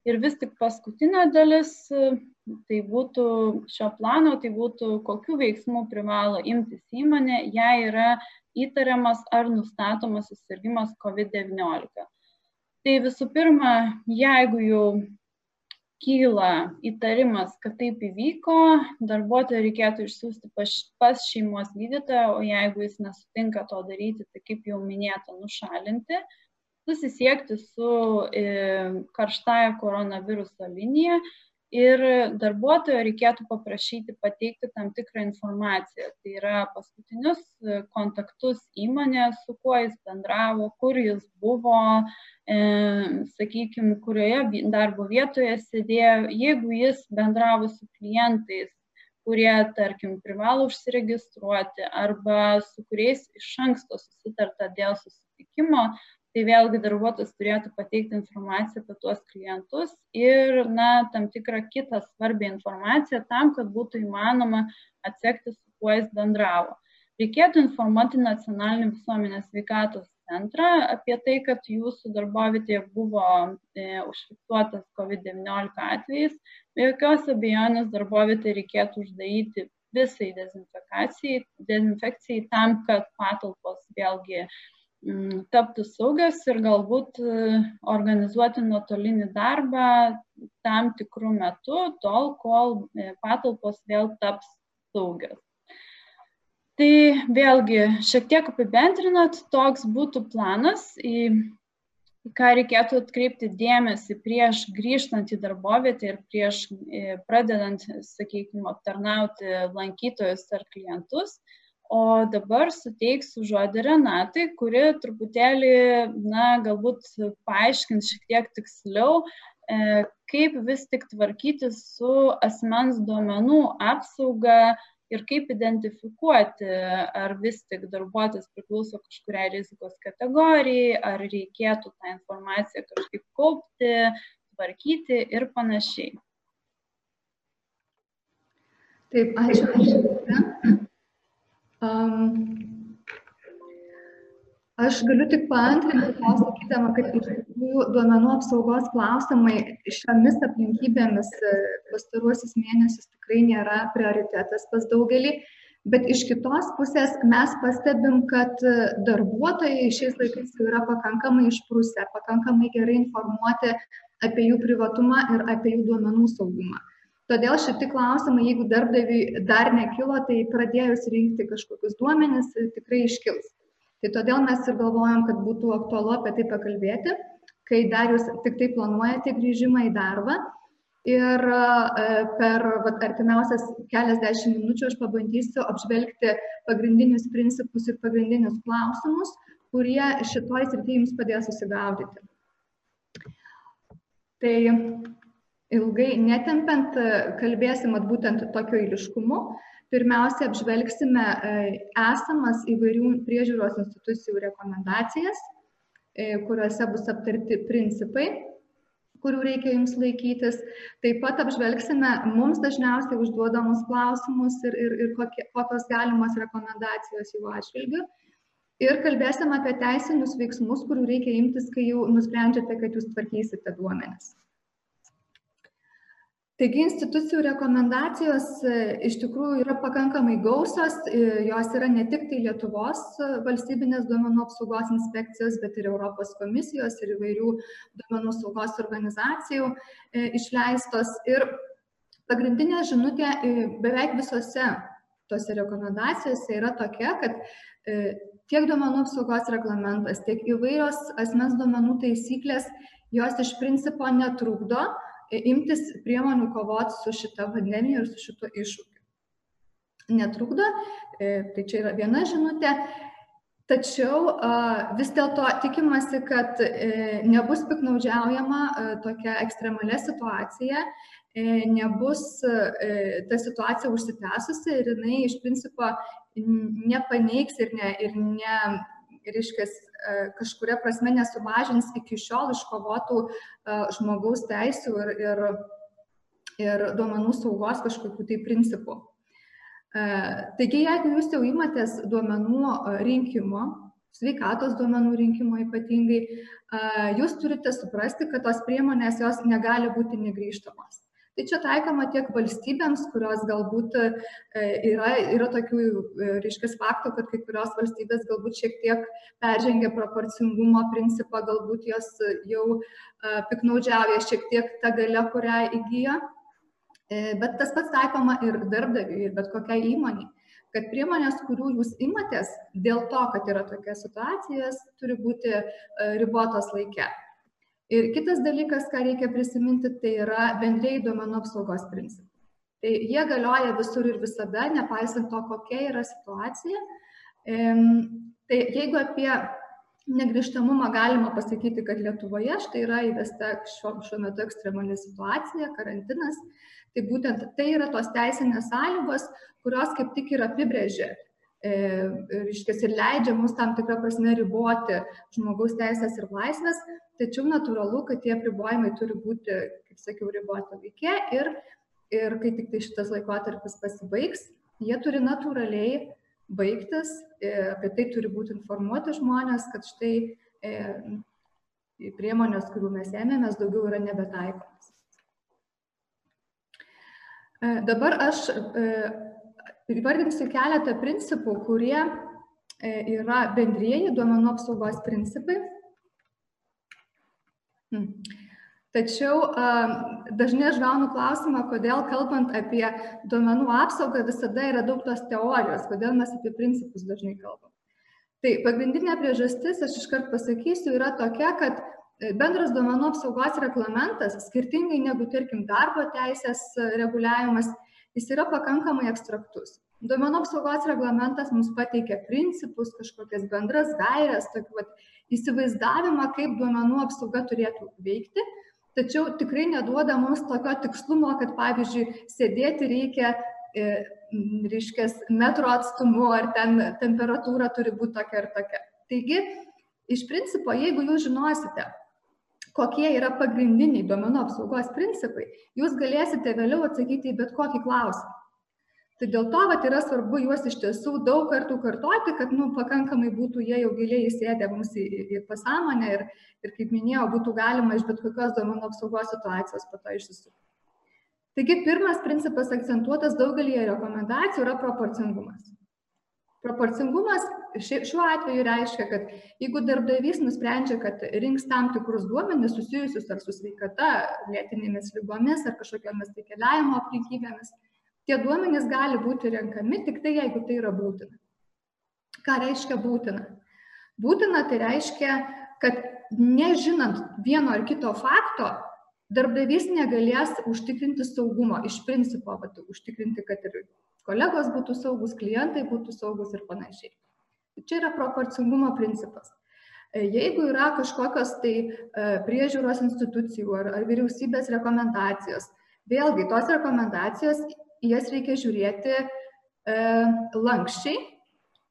Ir vis tik paskutinė dalis, tai būtų šio plano, tai būtų kokiu veiksmu privalo imtis įmonė, jei yra įtariamas ar nustatomas susirgymas COVID-19. Tai visų pirma, jeigu jau kyla įtarimas, kad taip įvyko, darbuotoją reikėtų išsiųsti pas, pas šeimos gydytoją, o jeigu jis nesutinka to daryti, tai kaip jau minėta, nušalinti, susisiekti su e, karštąją koronaviruso linija ir darbuotojo reikėtų paprašyti pateikti tam tikrą informaciją. Tai yra paskutinius e, kontaktus įmonė, su kuo jis bendravo, kur jis buvo, e, sakykime, kurioje darbo vietoje sėdėjo, jeigu jis bendravo su klientais kurie, tarkim, privalo užsiregistruoti arba su kuriais iš anksto susitarta dėl susitikimo, tai vėlgi darbuotojas turėtų pateikti informaciją apie tuos klientus ir na, tam tikrą kitą svarbią informaciją tam, kad būtų įmanoma atsekti, su kuo jis bendravo. Reikėtų informuoti nacionalinį visuomenės sveikatos centrą apie tai, kad jūsų darbovietėje buvo e, užfiksuotas COVID-19 atvejais. Be jokios abejonės darbovietę reikėtų uždaryti visai dezinfekcijai, dezinfekcijai tam, kad patalpos vėlgi Mm, taptų saugios ir galbūt e, organizuoti nuotolinį darbą tam tikrų metų, tol, kol e, patalpos vėl taps saugios. Tai vėlgi šiek tiek apibendrinant, toks būtų planas, į ką reikėtų atkreipti dėmesį prieš grįžtant į darbovietę ir prieš e, pradedant, sakykime, aptarnauti lankytojus ar klientus. O dabar suteiksiu žodį Renatai, kuri truputėlį, na, galbūt paaiškins šiek tiek tiksliau, e, kaip vis tik tvarkyti su asmens duomenų apsauga ir kaip identifikuoti, ar vis tik darbuotojas priklauso kažkuriai rizikos kategorijai, ar reikėtų tą informaciją kažkaip kaupti, tvarkyti ir panašiai. Taip, ačiū. ačiū. Um, aš galiu tik paantrinti, pasakydama, kad iš tikrųjų duomenų apsaugos klausimai šiomis aplinkybėmis e, pastaruosius mėnesius tikrai nėra prioritetas pas daugelį. Bet iš kitos pusės mes pastebim, kad e, darbuotojai šiais laikais jau yra pakankamai išprusę, pakankamai gerai informuoti apie jų privatumą ir apie jų duomenų saugumą. Todėl šiti klausimai, jeigu darbdaviui dar nekilo, tai pradėjus rinkti kažkokius duomenis, tikrai iškils. Tai todėl mes ir galvojam, kad būtų aktualu apie tai pakalbėti, kai dar jūs tik tai planuojate grįžimą į darbą. Ir e, per vat, artimiausias keliasdešimt minučių aš pabandysiu apžvelgti pagrindinius principus ir pagrindinius klausimus, kurie šitoj srityje jums padės susigaudyti. Tai ilgai netempiant, kalbėsim būtent tokiu eiliškumu. Pirmiausia, apžvelgsime e, esamas įvairių priežiūros institucijų rekomendacijas, e, kuriuose bus aptarti principai, kurių reikia jums laikytis. Taip pat apžvelgsime mums dažniausiai užduodamus klausimus ir, ir, ir kokie, kokios galimos rekomendacijos jų atžvilgių. Ir kalbėsime apie teisinius veiksmus, kurių reikia imtis, kai jau nusprendžiate, kad jūs tvarkysite duomenis. Taigi institucijų rekomendacijos e, iš tikrųjų yra pakankamai gausios, e, jos yra ne tik tai Lietuvos e, valstybinės duomenų apsaugos inspekcijos, bet ir Europos komisijos ir įvairių duomenų saugos organizacijų išleistos. Ir pagrindinė žinutė beveik visose tose rekomendacijose yra tokia, kad tiek duomenų apsaugos reglamentas, tiek įvairios asmens duomenų taisyklės, jos iš principo netrukdo imtis priemonių kovoti su šita pandemija ir su šituo iššūkiu. Netrukdo, e, tai čia yra viena žinutė, tačiau vis dėlto tikimasi, kad e, nebus piknaudžiaujama e, tokia ekstremalia situacija, nebus ta situacija užsitęsusi ir jinai iš principo nepaneigs ir, ne, ir ne, reiškia, e, kažkuria prasme nesumažins iki šiol iškovotų e, žmogaus teisų ir, ir, ir duomenų saugos kažkokių tai principų. E, taigi, jeigu jūs jau imatės duomenų rinkimo, sveikatos duomenų rinkimo ypatingai, jūs turite suprasti, kad tos priemonės jos negali būti negryžtamos. Tai čia taikoma tiek valstybėms, kurios galbūt e, yra, yra tokių, e, reiškia, faktų, kad kai kurios valstybės galbūt šiek tiek peržengia proporcingumo principą, galbūt jos jau e, piknaudžiauja šiek tiek tą galę, kurią įgyja. Bet tas pats taikoma ir darbdaviui, ir bet kokiai įmoniai kad priemonės, kurių jūs imatės dėl to, kad yra tokia situacija, turi būti ribotos laike. Ir kitas dalykas, ką reikia prisiminti, tai yra bendrėjai duomenų apsaugos principai. Tai jie galioja visur ir visada, nepaisant to, kokia yra situacija. Tai jeigu apie negrižtamumą galima pasakyti, kad Lietuvoje štai yra įvesta šiuo, šiuo metu ekstremali situacija, karantinas, tai būtent tai yra tos teisinės sąlygos, kurios kaip tik ir apibrėžia e, reiškia, ir leidžia mums tam tikrą prasme riboti žmogaus teisės ir laisvės, tačiau natūralu, kad tie apribojimai turi būti, kaip sakiau, riboti laikė ir, ir kai tik tai šitas laikotarpis pasibaigs, jie turi natūraliai baigtis, e, apie tai turi būti informuoti žmonės, kad štai e, priemonės, kurių mes ėmėmės, daugiau yra nebetaikomas. E, dabar aš įvardinsiu keletą principų, kurie yra bendrieji duomenų apsaugos principai Hmm. Tačiau dažnai aš gaunu klausimą, kodėl kalbant apie duomenų apsaugą visada yra daug tos teorijos, kodėl mes apie principus dažnai kalbam. Tai pagrindinė priežastis, aš iškart pasakysiu, yra tokia, kad e, bendras duomenų apsaugos reglamentas, skirtingai negu, tarkim, darbo teisės e, reguliavimas, jis yra pakankamai abstraktus. Duomenų apsaugos reglamentas mums pateikia principus, kažkokias bendras gairias, tokį vat, įsivaizdavimą, kaip duomenų apsauga turėtų veikti, tačiau tikrai neduoda mums tokio tikslumo, kad pavyzdžiui, sėdėti reikia, e, reiškia, metro atstumu ar ten temperatūra turi būti tokia ir tokia. Taigi, iš principo, jeigu jūs žinosite, kokie yra pagrindiniai duomenų apsaugos principai, jūs galėsite vėliau atsakyti į bet kokį klausimą. Tai dėl to vat, yra svarbu juos iš tiesų daug kartų kartoti, kad nu, pakankamai būtų jie jau giliai įsėdę mums į, į pasąmonę ir, ir, kaip minėjau, būtų galima iš bet kokios duomenų apsaugos situacijos po to išsisukti. Taigi pirmas principas akcentuotas daugelį rekomendacijų yra proporcingumas. Proporcingumas šiuo atveju reiškia, kad jeigu darbdavys nusprendžia, kad rinks tam tikrus duomenis susijusius ar su sveikata, lėtinėmis lygomis ar kažkokiamis tai keliavimo aplinkybėmis, Tie duomenys gali būti renkami tik tai, jeigu tai yra būtina. Ką reiškia būtina? Būtina tai reiškia, kad nežinant vieno ar kito fakto, darbdavys negalės užtikrinti saugumo iš principo, bet užtikrinti, kad ir kolegos būtų saugus, klientai būtų saugus ir panašiai. Čia yra proporcingumo principas. Jeigu yra kažkokios tai e, priežiūros institucijų ar, ar vyriausybės rekomendacijos, vėlgi tos rekomendacijos jas reikia žiūrėti e, lankščiai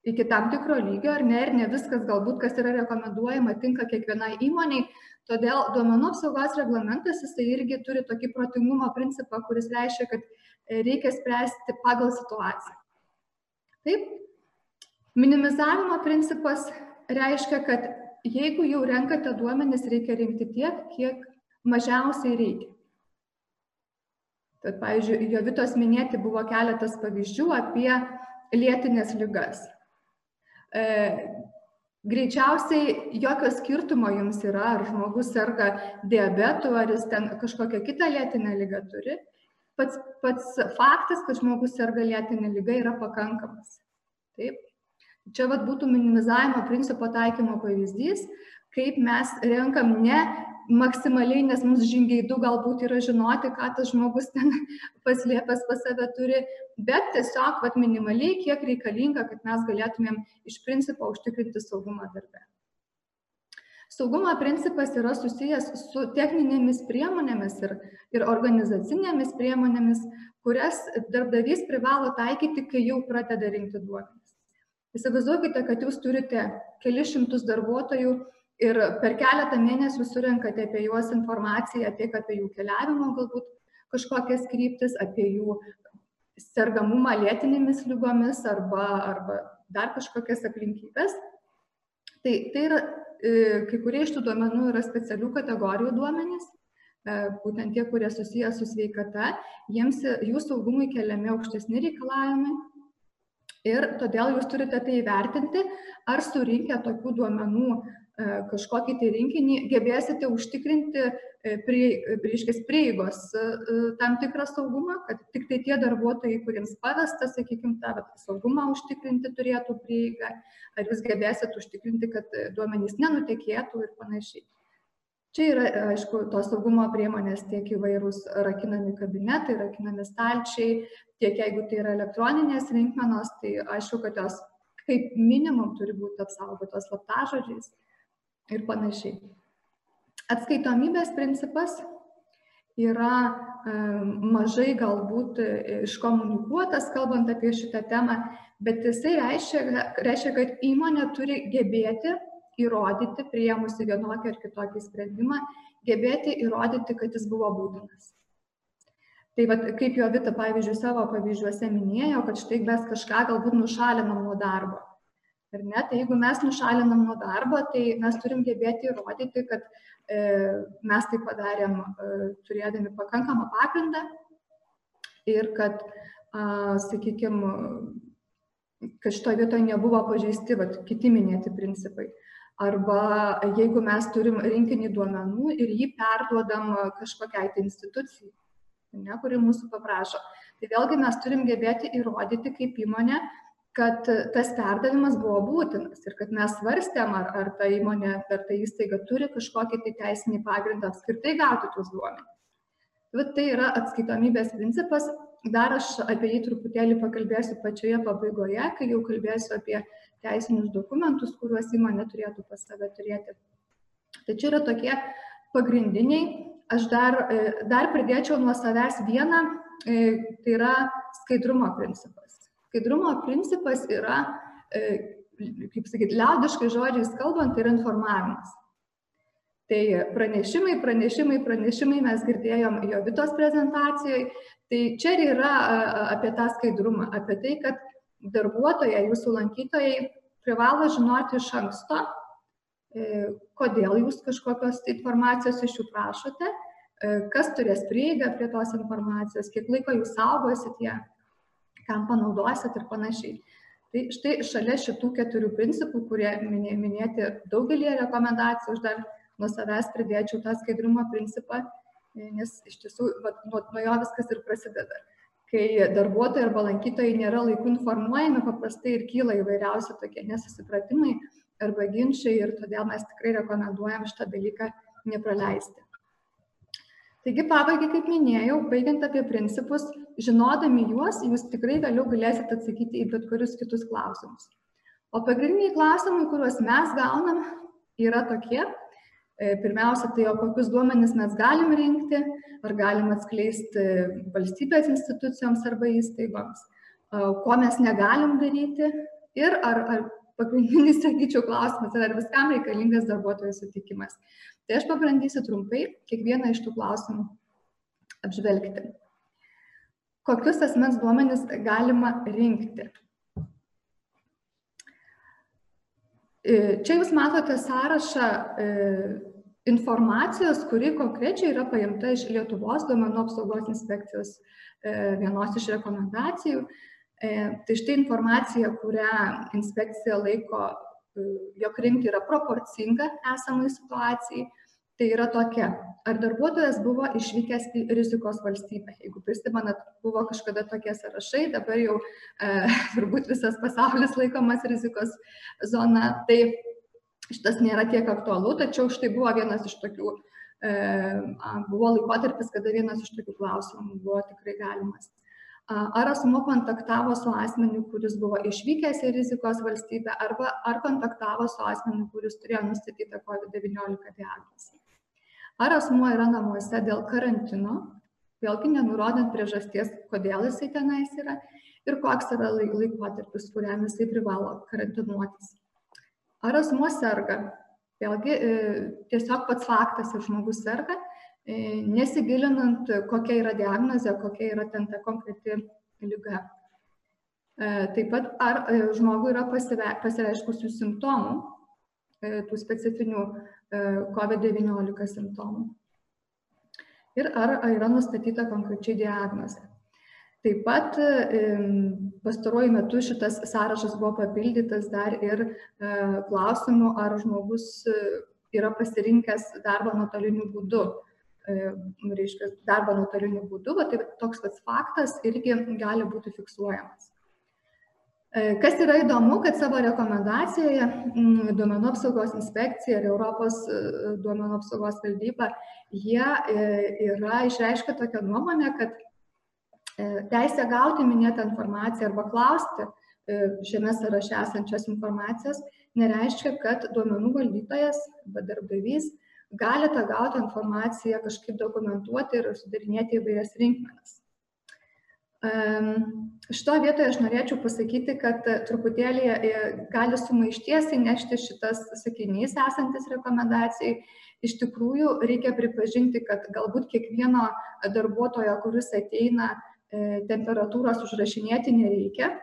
iki tam tikro lygio, ar ne, ir ne viskas galbūt, kas yra rekomenduojama, tinka kiekvienai įmoniai. Todėl duomenų apsaugos reglamentas jisai irgi turi tokį protingumo principą, kuris reiškia, kad e, reikia spręsti pagal situaciją. Taip, minimizavimo principas reiškia, kad jeigu jau renkate duomenis, reikia rinkti tiek, kiek mažiausiai reikia. Tad, pavyzdžiui, Jovitos minėti buvo keletas pavyzdžių apie lėtinės lygas. E, greičiausiai jokio skirtumo jums yra, ar žmogus serga diabetu, ar jis ten kažkokią kitą lėtinę lygą turi. Pats, pats faktas, kad žmogus serga lėtinė lyga, yra pakankamas. Taip. Čia vat, būtų minimizavimo principo taikymo pavyzdys, kaip mes renkam ne maksimaliai, nes mums žingeidu galbūt yra žinoti, ką tas žmogus ten paslėpęs pas save turi, bet tiesiog vat, minimaliai, kiek reikalinga, kad mes galėtumėm iš principo užtikrinti saugumą darbę. Saugumo principas yra susijęs su techninėmis priemonėmis ir, ir organizacinėmis priemonėmis, kurias darbdavys privalo taikyti, kai jau pradeda rinkti duomenis. Įsivaizduokite, kad jūs turite kelius šimtus darbuotojų ir per keletą mėnesių surenkate apie juos informaciją tiek apie jų keliavimo galbūt kažkokias kryptis, apie jų sergamumą lėtinėmis lygomis arba, arba dar kažkokias aplinkybės. Tai, tai yra, e, kai kurie iš tų duomenų yra specialių kategorijų duomenys, e, būtent tie, kurie susiję su sveikata, jiems jų saugumui keliami aukštesni reikalavimai. Ir todėl jūs turite tai įvertinti, ar surinkę tokių duomenų kažkokį tai rinkinį, gebėsite užtikrinti e, prie, reiškia, prieigos e, tam tikrą saugumą, kad tik tai tie darbuotojai, kuriems pavesta, sakykime, tą saugumą užtikrinti turėtų prieigą, ar jūs gebėsit užtikrinti, kad duomenys nenutekėtų ir panašiai. Čia yra, aišku, tos saugumo priemonės tiek įvairūs rakinami kabinetai, rakinami stalčiai, tiek jeigu tai yra elektroninės rinkmenos, tai aišku, kad jos kaip minimum turi būti apsaugotos slaptažodžiais ir panašiai. Atskaitomybės principas yra e, mažai galbūt iškomunikuotas, kalbant apie šitą temą, bet jisai reiškia, reiškia kad įmonė turi gebėti įrodyti, prieimusi vienokį ar kitokį sprendimą, gebėti įrodyti, kad jis buvo būtinas. Tai vat, kaip jo Vita, pavyzdžiui, savo pavyzdžiuose minėjo, kad štai mes kažką galbūt nušalinam nuo darbo ar ne tai jeigu mes nušalinam nuo darbo tai mes turim gebėti įrodyti kad e, mes tai padarėm e, turėdami pakankamą pagrindą ir kad, sakykime, kad šitoje vietoje nebuvo pažeisti vat, kiti minėti principai. Arba jeigu mes turim rinkinį duomenų ir jį perduodam kažkokiai tai institucijai, ne, kuri mūsų paprašo. Tai vėlgi mes turim gebėti įrodyti kaip įmonė, kad tas perdavimas buvo būtinas ir kad mes svarstėm, ar, ar ta įmonė, ar ta įstaiga turi kažkokį tai teisinį pagrindą apskritai gauti tuos duomenys. Bet tai yra atskaitomybės principas. Dar aš apie jį truputėlį pakalbėsiu pačioje pabaigoje, kai jau kalbėsiu apie teisinius dokumentus, kuriuos įmonė turėtų pas save turėti. Tai čia yra tokie pagrindiniai. Aš dar, dar pridėčiau nuo savęs vieną, e, tai yra skaidrumo principas Skaidrumo principas yra, e, kaip sakyti, liaudiškai žodžiais kalbant, tai yra informavimas. Tai pranešimai, pranešimai, pranešimai mes girdėjom jo Vitos prezentacijoje. Tai čia ir yra apie tą skaidrumą, apie tai, kad darbuotojai, jūsų lankytojai privalo žinoti iš anksto, e, kodėl jūs kažkokios informacijos iš jų prašote, e, kas turės prieigą prie tos informacijos, kiek laiko jūs saugosit ją, kam panaudosit ir panašiai. Tai štai šalia šitų keturių principų, kurie minėti daugelį rekomendacijų, aš dar nuo savęs pridėčiau tą skaidrumo principą, nes iš tiesų va, nuo, nuo jo viskas ir prasideda. Kai darbuotojai arba lankytojai nėra laiku informuojami, paprastai ir kyla įvairiausi tokie nesusipratimai arba ginčiai ir todėl mes tikrai rekomenduojam šitą dalyką nepraleisti. Taigi pabaigai, kaip minėjau, baigiant apie principus, žinodami juos, jūs tikrai vėliau galėsite atsakyti į bet kurius kitus klausimus. O pagrindiniai klausimai, kuriuos mes gaunam, yra tokie, E, pirmiausia, tai o kokius duomenis mes galim rinkti, ar galim atskleisti valstybės institucijoms arba įstaigoms, ko mes negalim daryti ir ar, ar pagrindinis, sakyčiau, klausimas, ar viskam reikalingas darbuotojų sutikimas. Tai aš pabandysiu trumpai kiekvieną iš tų klausimų apžvelgti. Kokius asmens duomenis galima rinkti? E, čia jūs matote sąrašą e, informacijos, kuri konkrečiai yra paimta iš Lietuvos duomenų apsaugos inspekcijos e, vienos iš rekomendacijų. Tai štai informacija, kurią inspekcija laiko, jog rinkti yra proporcinga esamai situacijai, tai yra tokia. Ar darbuotojas buvo išvykęs į rizikos valstybę? Jeigu prisimenat buvo kažkada tokie sąrašai dabar jau e, turbūt visas pasaulis laikomas rizikos zona. Tai šitas nėra tiek aktualu tačiau štai buvo vienas iš tokių e, buvo laikotarpis kada vienas iš tokių klausimų buvo tikrai galimas ar asmuo kontaktavo su asmeniu, kuris buvo išvykęs į rizikos valstybę, arba ar kontaktavo su asmeniu, kuris turėjo nustatytą COVID-19 diagnozę ar asmuo yra namuose dėl karantino, vėlgi nenurodant priežasties, kodėl jisai tenais yra ir koks yra laikotarpis, kuriam jisai privalo karantinuotis. Ar asmuo serga, vėlgi e, tiesiog pats faktas, ar žmogus serga, nesigilinant, kokia yra diagnozė, kokia yra ten ta konkreti lyga. E, taip pat, ar žmogui yra pasireiškusių simptomų, tų specifinių COVID-19 simptomų. Ir ar yra nustatyta konkrečiai diagnozė. Taip pat pastaruoju metu šitas sąrašas buvo papildytas dar ir e, klausimu, ar žmogus e, yra pasirinkęs darbą nuotoliniu būdu. E, reiškia, darbą nuotoliniu būdu, bet tai toks pats faktas irgi gali būti fiksuojamas. E, kas yra įdomu, kad savo rekomendacijoje duomenų apsaugos inspekcija ir Europos e, duomenų apsaugos valdyba, jie yra išreiškę tokią nuomonę, kad teisė gauti minėtą informaciją arba klausti šiame sąraše esančios informacijos nereiškia, kad duomenų valdytojas arba darbdavys gali tą gautą informaciją kažkaip dokumentuoti ir sudarinėti įvairias rinkmenas. Šitoje vietoje aš norėčiau pasakyti, kad truputėlį e, gali sumaišties įnešti šitas sakinys esantis rekomendacijai. Iš tikrųjų, reikia pripažinti, kad galbūt kiekvieno darbuotojo, kuris ateina, e, temperatūros užrašinėti nereikia.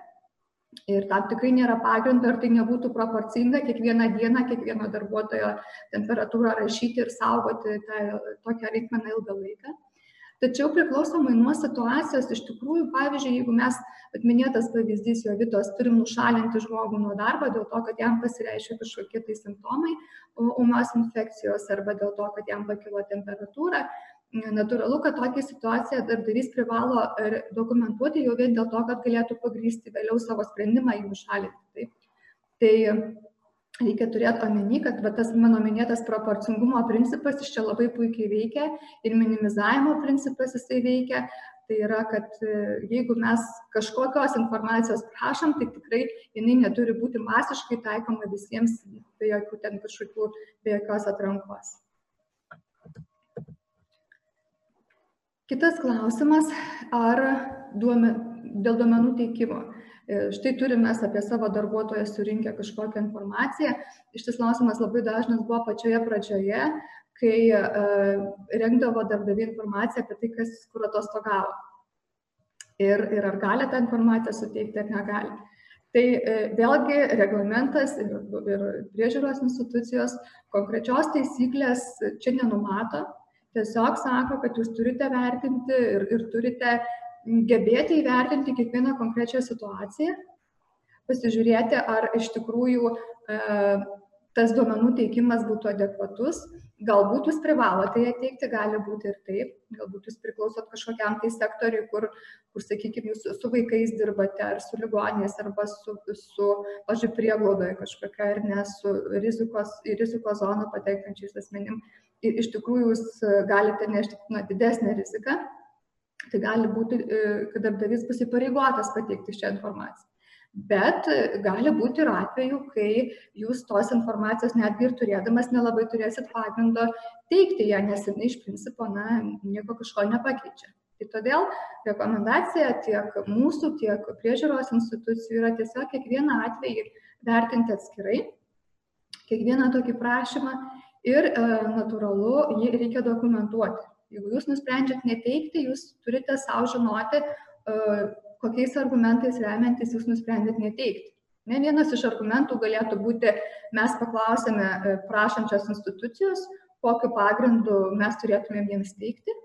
Ir tam tikrai nėra pagrindo, ar tai nebūtų proporcinga kiekvieną dieną, kiekvieno darbuotojo temperatūrą rašyti ir saugoti tą, tokią reikmeną ilgą laiką. Tačiau priklausomai nuo situacijos iš tikrųjų pavyzdžiui jeigu mes vat minėtas pavyzdys jovitos turim nušalinti žmogų nuo darbo dėl to kad jam pasireiškė kažkokie tai simptomai ūmios infekcijos arba dėl to kad jam pakilo temperatūra natūralu kad tokią situaciją darbdavys privalo dokumentuoti jau vien dėl to kad galėtų pagrįsti vėliau savo sprendimą jį nušalinti taip. Tai reikia turėt omeny kad va tas mano minėtas proporcingumo principas jis čia labai puikiai veikia ir minimizavimo principas jisai veikia. Tai yra kad e, jeigu mes kažkokios informacijos prašom tai tikrai jinai neturi būti masiškai taikoma visiems be jokių ten kažkokių be jokios atrankos kitas klausimas ar duomen dėl duomenų teikimo E, štai turim mes apie savo darbuotoją surinkę kažkokią informaciją. Iš tis klausimas labai dažnas buvo pačioje pradžioje, kai rengdavo darbdaviai informaciją apie tai, kas kur atostogavo. Ir, ir ar gali tą informaciją suteikti ar negali. Tai vėlgi reglamentas ir, ir priežiūros institucijos konkrečios taisyklės čia nenumato, tiesiog sako, kad jūs turite vertinti ir, ir turite gebėti įvertinti kiekvieną konkrečią situaciją, pasižiūrėti, ar iš tikrųjų e, tas duomenų teikimas būtų adekvatus. Galbūt jūs privalote ją teikti, gali būti ir taip, galbūt jūs priklausot kažkokiam tai sektoriui, kur, kur sakykime, jūs su vaikais dirbate, ar su ligonės, arba su, su pažiūrėjau, prieglaudoje kažkokia, ar ne, su rizikos, į rizikos zoną patenkančiais asmenim. Ir iš tikrųjų jūs galite nešti na, didesnę riziką, tai gali būti, e, kad darbdavys bus įpareigotas pateikti šią informaciją. Bet gali būti ir atvejų, kai jūs tos informacijos netgi ir turėdamas nelabai turėsit pagrindo teikti ją, nes jinai iš principo na, nieko kažko nepakeičia. Tai todėl rekomendacija tiek mūsų, tiek priežiūros institucijų yra tiesiog kiekvieną atvejį vertinti atskirai, kiekvieną tokį prašymą ir e, natūralu jį reikia dokumentuoti. Jeigu jūs nusprendžiat neteikti, jūs turite savo žinoti, e, kokiais argumentais remiantis jūs nusprendėt neteikti. Ne vienas iš argumentų galėtų būti, mes paklausėme e, prašančios institucijos, kokiu pagrindu mes turėtumėm jiems teikti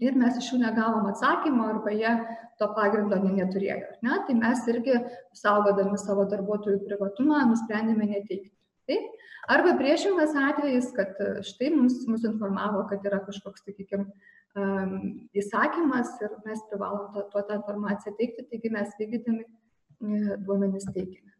ir mes iš jų negavom atsakymo arba jie to pagrindo neturėjo. Ne? Tai mes irgi saugodami savo darbuotojų privatumą nusprendėme neteikti. Taip? Arba priešingas atvejis, kad e, štai mums, mus informavo, kad yra kažkoks, sakykime, įsakymas ir mes privalom to, to tą informaciją teikti, taigi mes vykdydami e, duomenys teikime.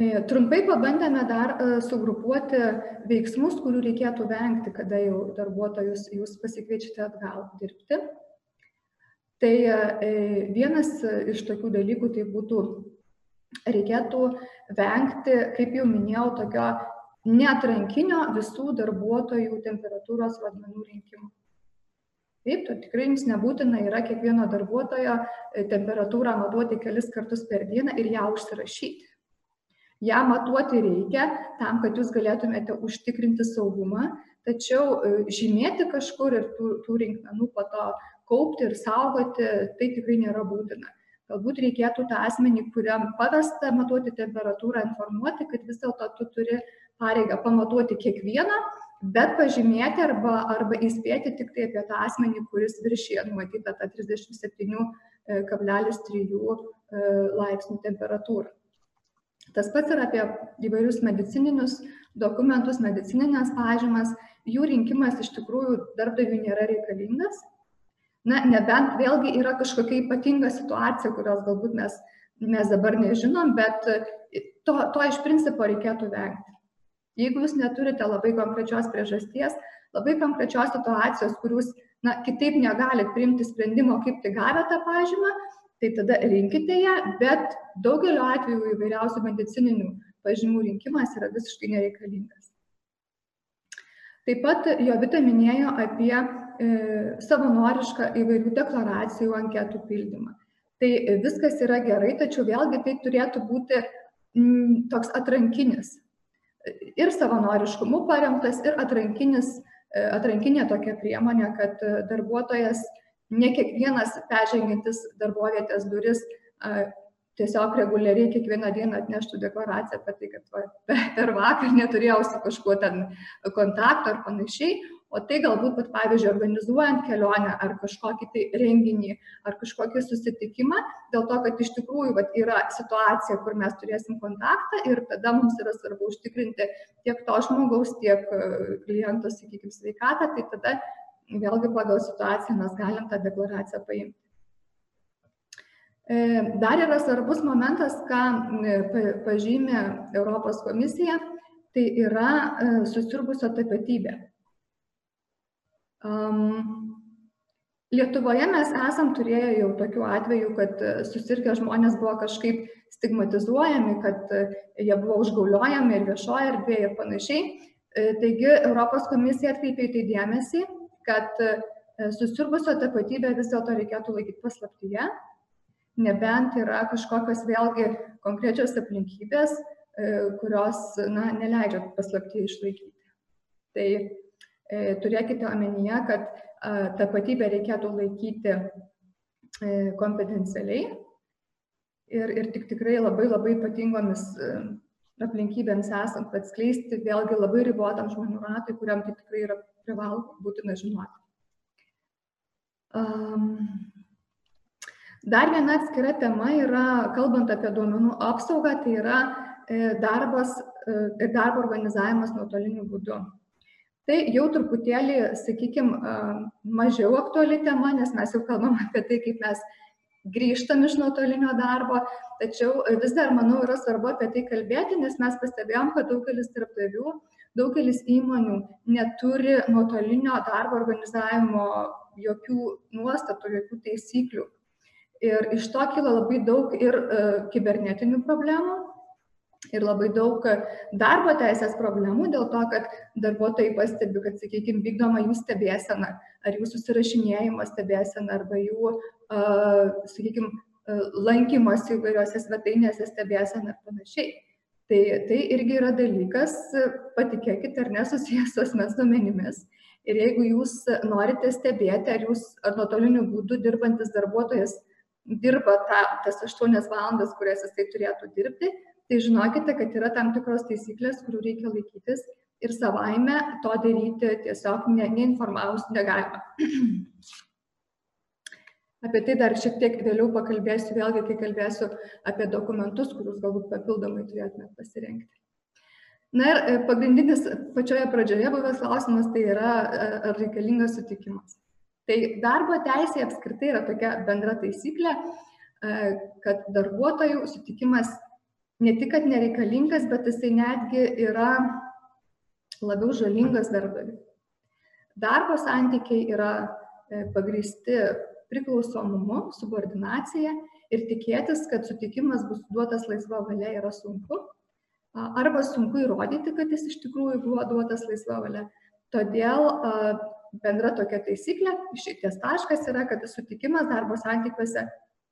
E, trumpai pabandėme dar e, sugrupuoti veiksmus, kurių reikėtų vengti, kada jau darbuotojus jūs pasikviečiate atgal dirbti. Tai vienas iš tokių dalykų tai būtų, reikėtų vengti, kaip jau minėjau, tokio neatrankinio visų darbuotojų temperatūros rodmenų rinkimo. Taip, tai tikrai jums nebūtina yra kiekvieno darbuotojo e, temperatūrą matuoti kelis kartus per dieną ir ją užsirašyti. Ja matuoti reikia tam, kad jūs galėtumėte užtikrinti saugumą, tačiau e, žymėti kažkur ir tų, tų rinkmenų po to kaupti ir saugoti, tai tikrai nėra būtina. Galbūt reikėtų tą asmenį, kuriam pavesta matuoti temperatūrą, informuoti, kad vis dėlto tu turi pareigą pamatuoti kiekvieną, bet pažymėti arba, arba įspėti tik tai apie tą asmenį, kuris viršyje numatytą tą 37,3 e, laipsnių temperatūrą. Tas pats yra apie įvairius medicininius dokumentus, medicininės pažymas. Jų rinkimas iš tikrųjų darbdaviui nėra reikalingas. Na, nebent vėlgi yra kažkokia ypatinga situacija, kurios galbūt mes, mes dabar nežinom, bet to, to iš principo reikėtų vengti. Jeigu jūs neturite labai konkrečios priežasties, labai konkrečios situacijos, kur jūs na, kitaip negalit priimti sprendimo, kaip tai gavę tą pažymą, tai tada rinkite ją, bet daugeliu atveju įvairiausių medicininių pažymų rinkimas yra visiškai nereikalingas. Taip pat Jovita minėjo apie e, savanorišką įvairių deklaracijų anketų pildymą. Tai viskas yra gerai, tačiau vėlgi tai turėtų būti m, toks atrankinis ir savanoriškumu paremtas, ir atrankinis, e, atrankinė tokia priemonė, kad e, darbuotojas ne kiekvienas peržengintis darbovietės duris tiesiog reguliariai kiekvieną dieną atneštų deklaraciją apie tai, kad va, per vakar neturėjau su kažkuo ten kontakto ar panašiai, o tai galbūt, vat, pavyzdžiui, organizuojant kelionę ar kažkokį tai renginį ar kažkokį susitikimą, dėl to, kad iš tikrųjų vat, yra situacija, kur mes turėsim kontaktą ir tada mums yra svarbu užtikrinti tiek to žmogaus, tiek e, kliento, sakykime, sveikatą, tai tada vėlgi pagal situaciją mes galim tą deklaraciją paimti. E, dar yra svarbus momentas, ką pažymė Europos komisija, tai yra e, susirgusio tapatybė. Um, Lietuvoje mes esam turėję jau tokių atvejų, kad e, susirgę žmonės buvo kažkaip stigmatizuojami, kad e, jie buvo užgauliojami ir viešoje erdvėje ir panašiai. E, taigi Europos komisija atkreipė į tai dėmesį, kad susirgusio tapatybę vis dėlto reikėtų laikyti paslaptyje, nebent yra kažkokios vėlgi konkrečios aplinkybės, kurios na, neleidžia paslapti išlaikyti. Tai turėkite omenyje, kad e, tapatybę reikėtų laikyti e, konfidencialiai ir, ir tik tikrai labai labai ypatingomis aplinkybėms esant atskleisti vėlgi labai ribotam žmonių ratui, kuriam tai tikrai yra privalo būtina žinoti. Um, dar viena atskira tema yra, kalbant apie duomenų apsaugą, tai yra e, darbas e, ir darbo organizavimas nuotoliniu būdu. Tai jau truputėlį, sakykime, mažiau aktuali tema, nes mes jau kalbam apie tai, kaip mes grįžtam iš nuotolinio darbo, tačiau vis dar, manau, yra svarbu apie tai kalbėti, nes mes pastebėjom, kad daugelis darbdavių, daugelis įmonių neturi nuotolinio darbo organizavimo jokių nuostatų, jokių taisyklių. Ir iš to kyla labai daug ir e, kibernetinių problemų, ir labai daug darbo teisės problemų dėl to, kad darbuotojai pastebi, kad, sakykime, vykdoma jų stebėsena, ar jų susirašinėjimo stebėsena, arba jų, sakykime, lankymosi įvairiose svetainėse stebėsena ir panašiai. Tai, tai irgi yra dalykas, patikėkit ar nesusijęs su asmens duomenimis. Ir jeigu jūs norite stebėti, ar jūs ar nuotoliniu būdu dirbantis darbuotojas dirba ta, tas 8 valandas, kurias jisai turėtų dirbti, tai žinokite, kad yra tam tikros taisyklės, kurių reikia laikytis ir savaime to daryti tiesiog ne, neinformavus negalima. Apie tai dar šiek tiek vėliau pakalbėsiu, vėlgi, kai kalbėsiu apie dokumentus, kuriuos galbūt papildomai turėtumėte pasirinkti. Na ir e, pagrindinis pačioje pradžioje buvęs klausimas tai yra, e, ar reikalingas sutikimas. Tai darbo teisė apskritai yra tokia bendra taisyklė, e, kad darbuotojų sutikimas ne tik, kad nereikalingas, bet jisai netgi yra labiau žalingas darbdaviui. Darbo santykiai yra e, pagristi priklausomumu, subordinacija ir tikėtis, kad sutikimas bus duotas laisva valia yra sunku. Arba sunku įrodyti, kad jis iš tikrųjų buvo duotas laisva valia. Todėl bendra tokia taisyklė, išeities taškas yra, kad sutikimas darbo santykiuose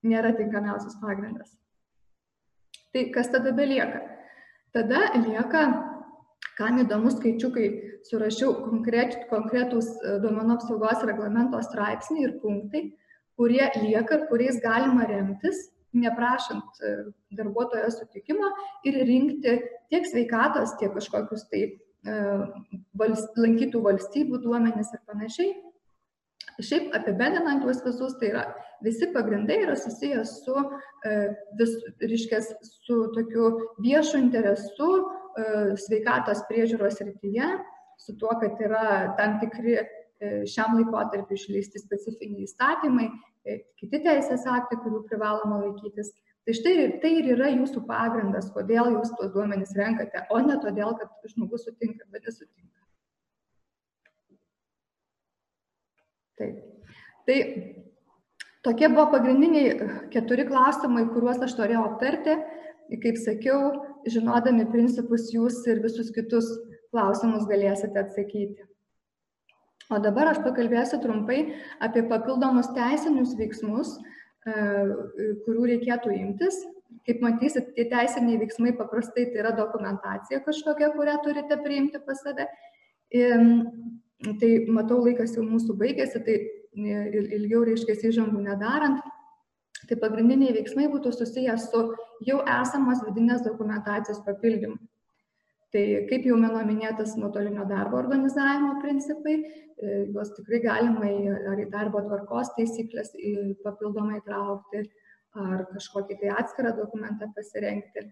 nėra tinkamiausias pagrindas. Tai kas tada belieka? Tada lieka, kam įdomus skaičiukai, surašiau konkretūs e, duomenų apsaugos reglamento straipsniai ir punktai, kurie lieka kuriais galima remtis, neprašant e, darbuotojo sutikimo ir rinkti tiek sveikatos, tiek kažkokius tai e, lankytų valstybių duomenis ir panašiai. Šiaip apibendrinant juos visus, tai yra visi pagrindai yra susijęs su, e, vis, ryškės, su tokiu viešu interesu e, sveikatos priežiūros rytyje, su tuo, kad yra tam tikri e, šiam laikotarpiu išleisti specifiniai įstatymai, kiti teisės aktai, kurių privaloma laikytis. Tai štai tai ir yra jūsų pagrindas, kodėl jūs tuos duomenys renkate, o ne todėl, kad žmogus sutinka, bet nesutinka. Taip. Tai tokie buvo pagrindiniai keturi klausimai, kuriuos aš norėjau aptarti. Kaip sakiau, žinodami principus, jūs ir visus kitus klausimus galėsite atsakyti. O dabar aš pakalbėsiu trumpai apie papildomus teisinius veiksmus, e, kurių reikėtų imtis. Kaip matysit, tie teisiniai veiksmai paprastai tai yra dokumentacija kažkokia, kurią turite priimti pas save. Tai matau, laikas jau mūsų baigėsi, tai ilgiau reiškia įžangų nedarant. Tai pagrindiniai veiksmai būtų susijęs su jau esamos vidinės dokumentacijos papildymu. Tai kaip jau mano minėtas nuotolinio darbo organizavimo principai, e, juos tikrai galima į, ar į darbo tvarkos taisyklės papildomai traukti, ar kažkokį tai atskirą dokumentą pasirengti.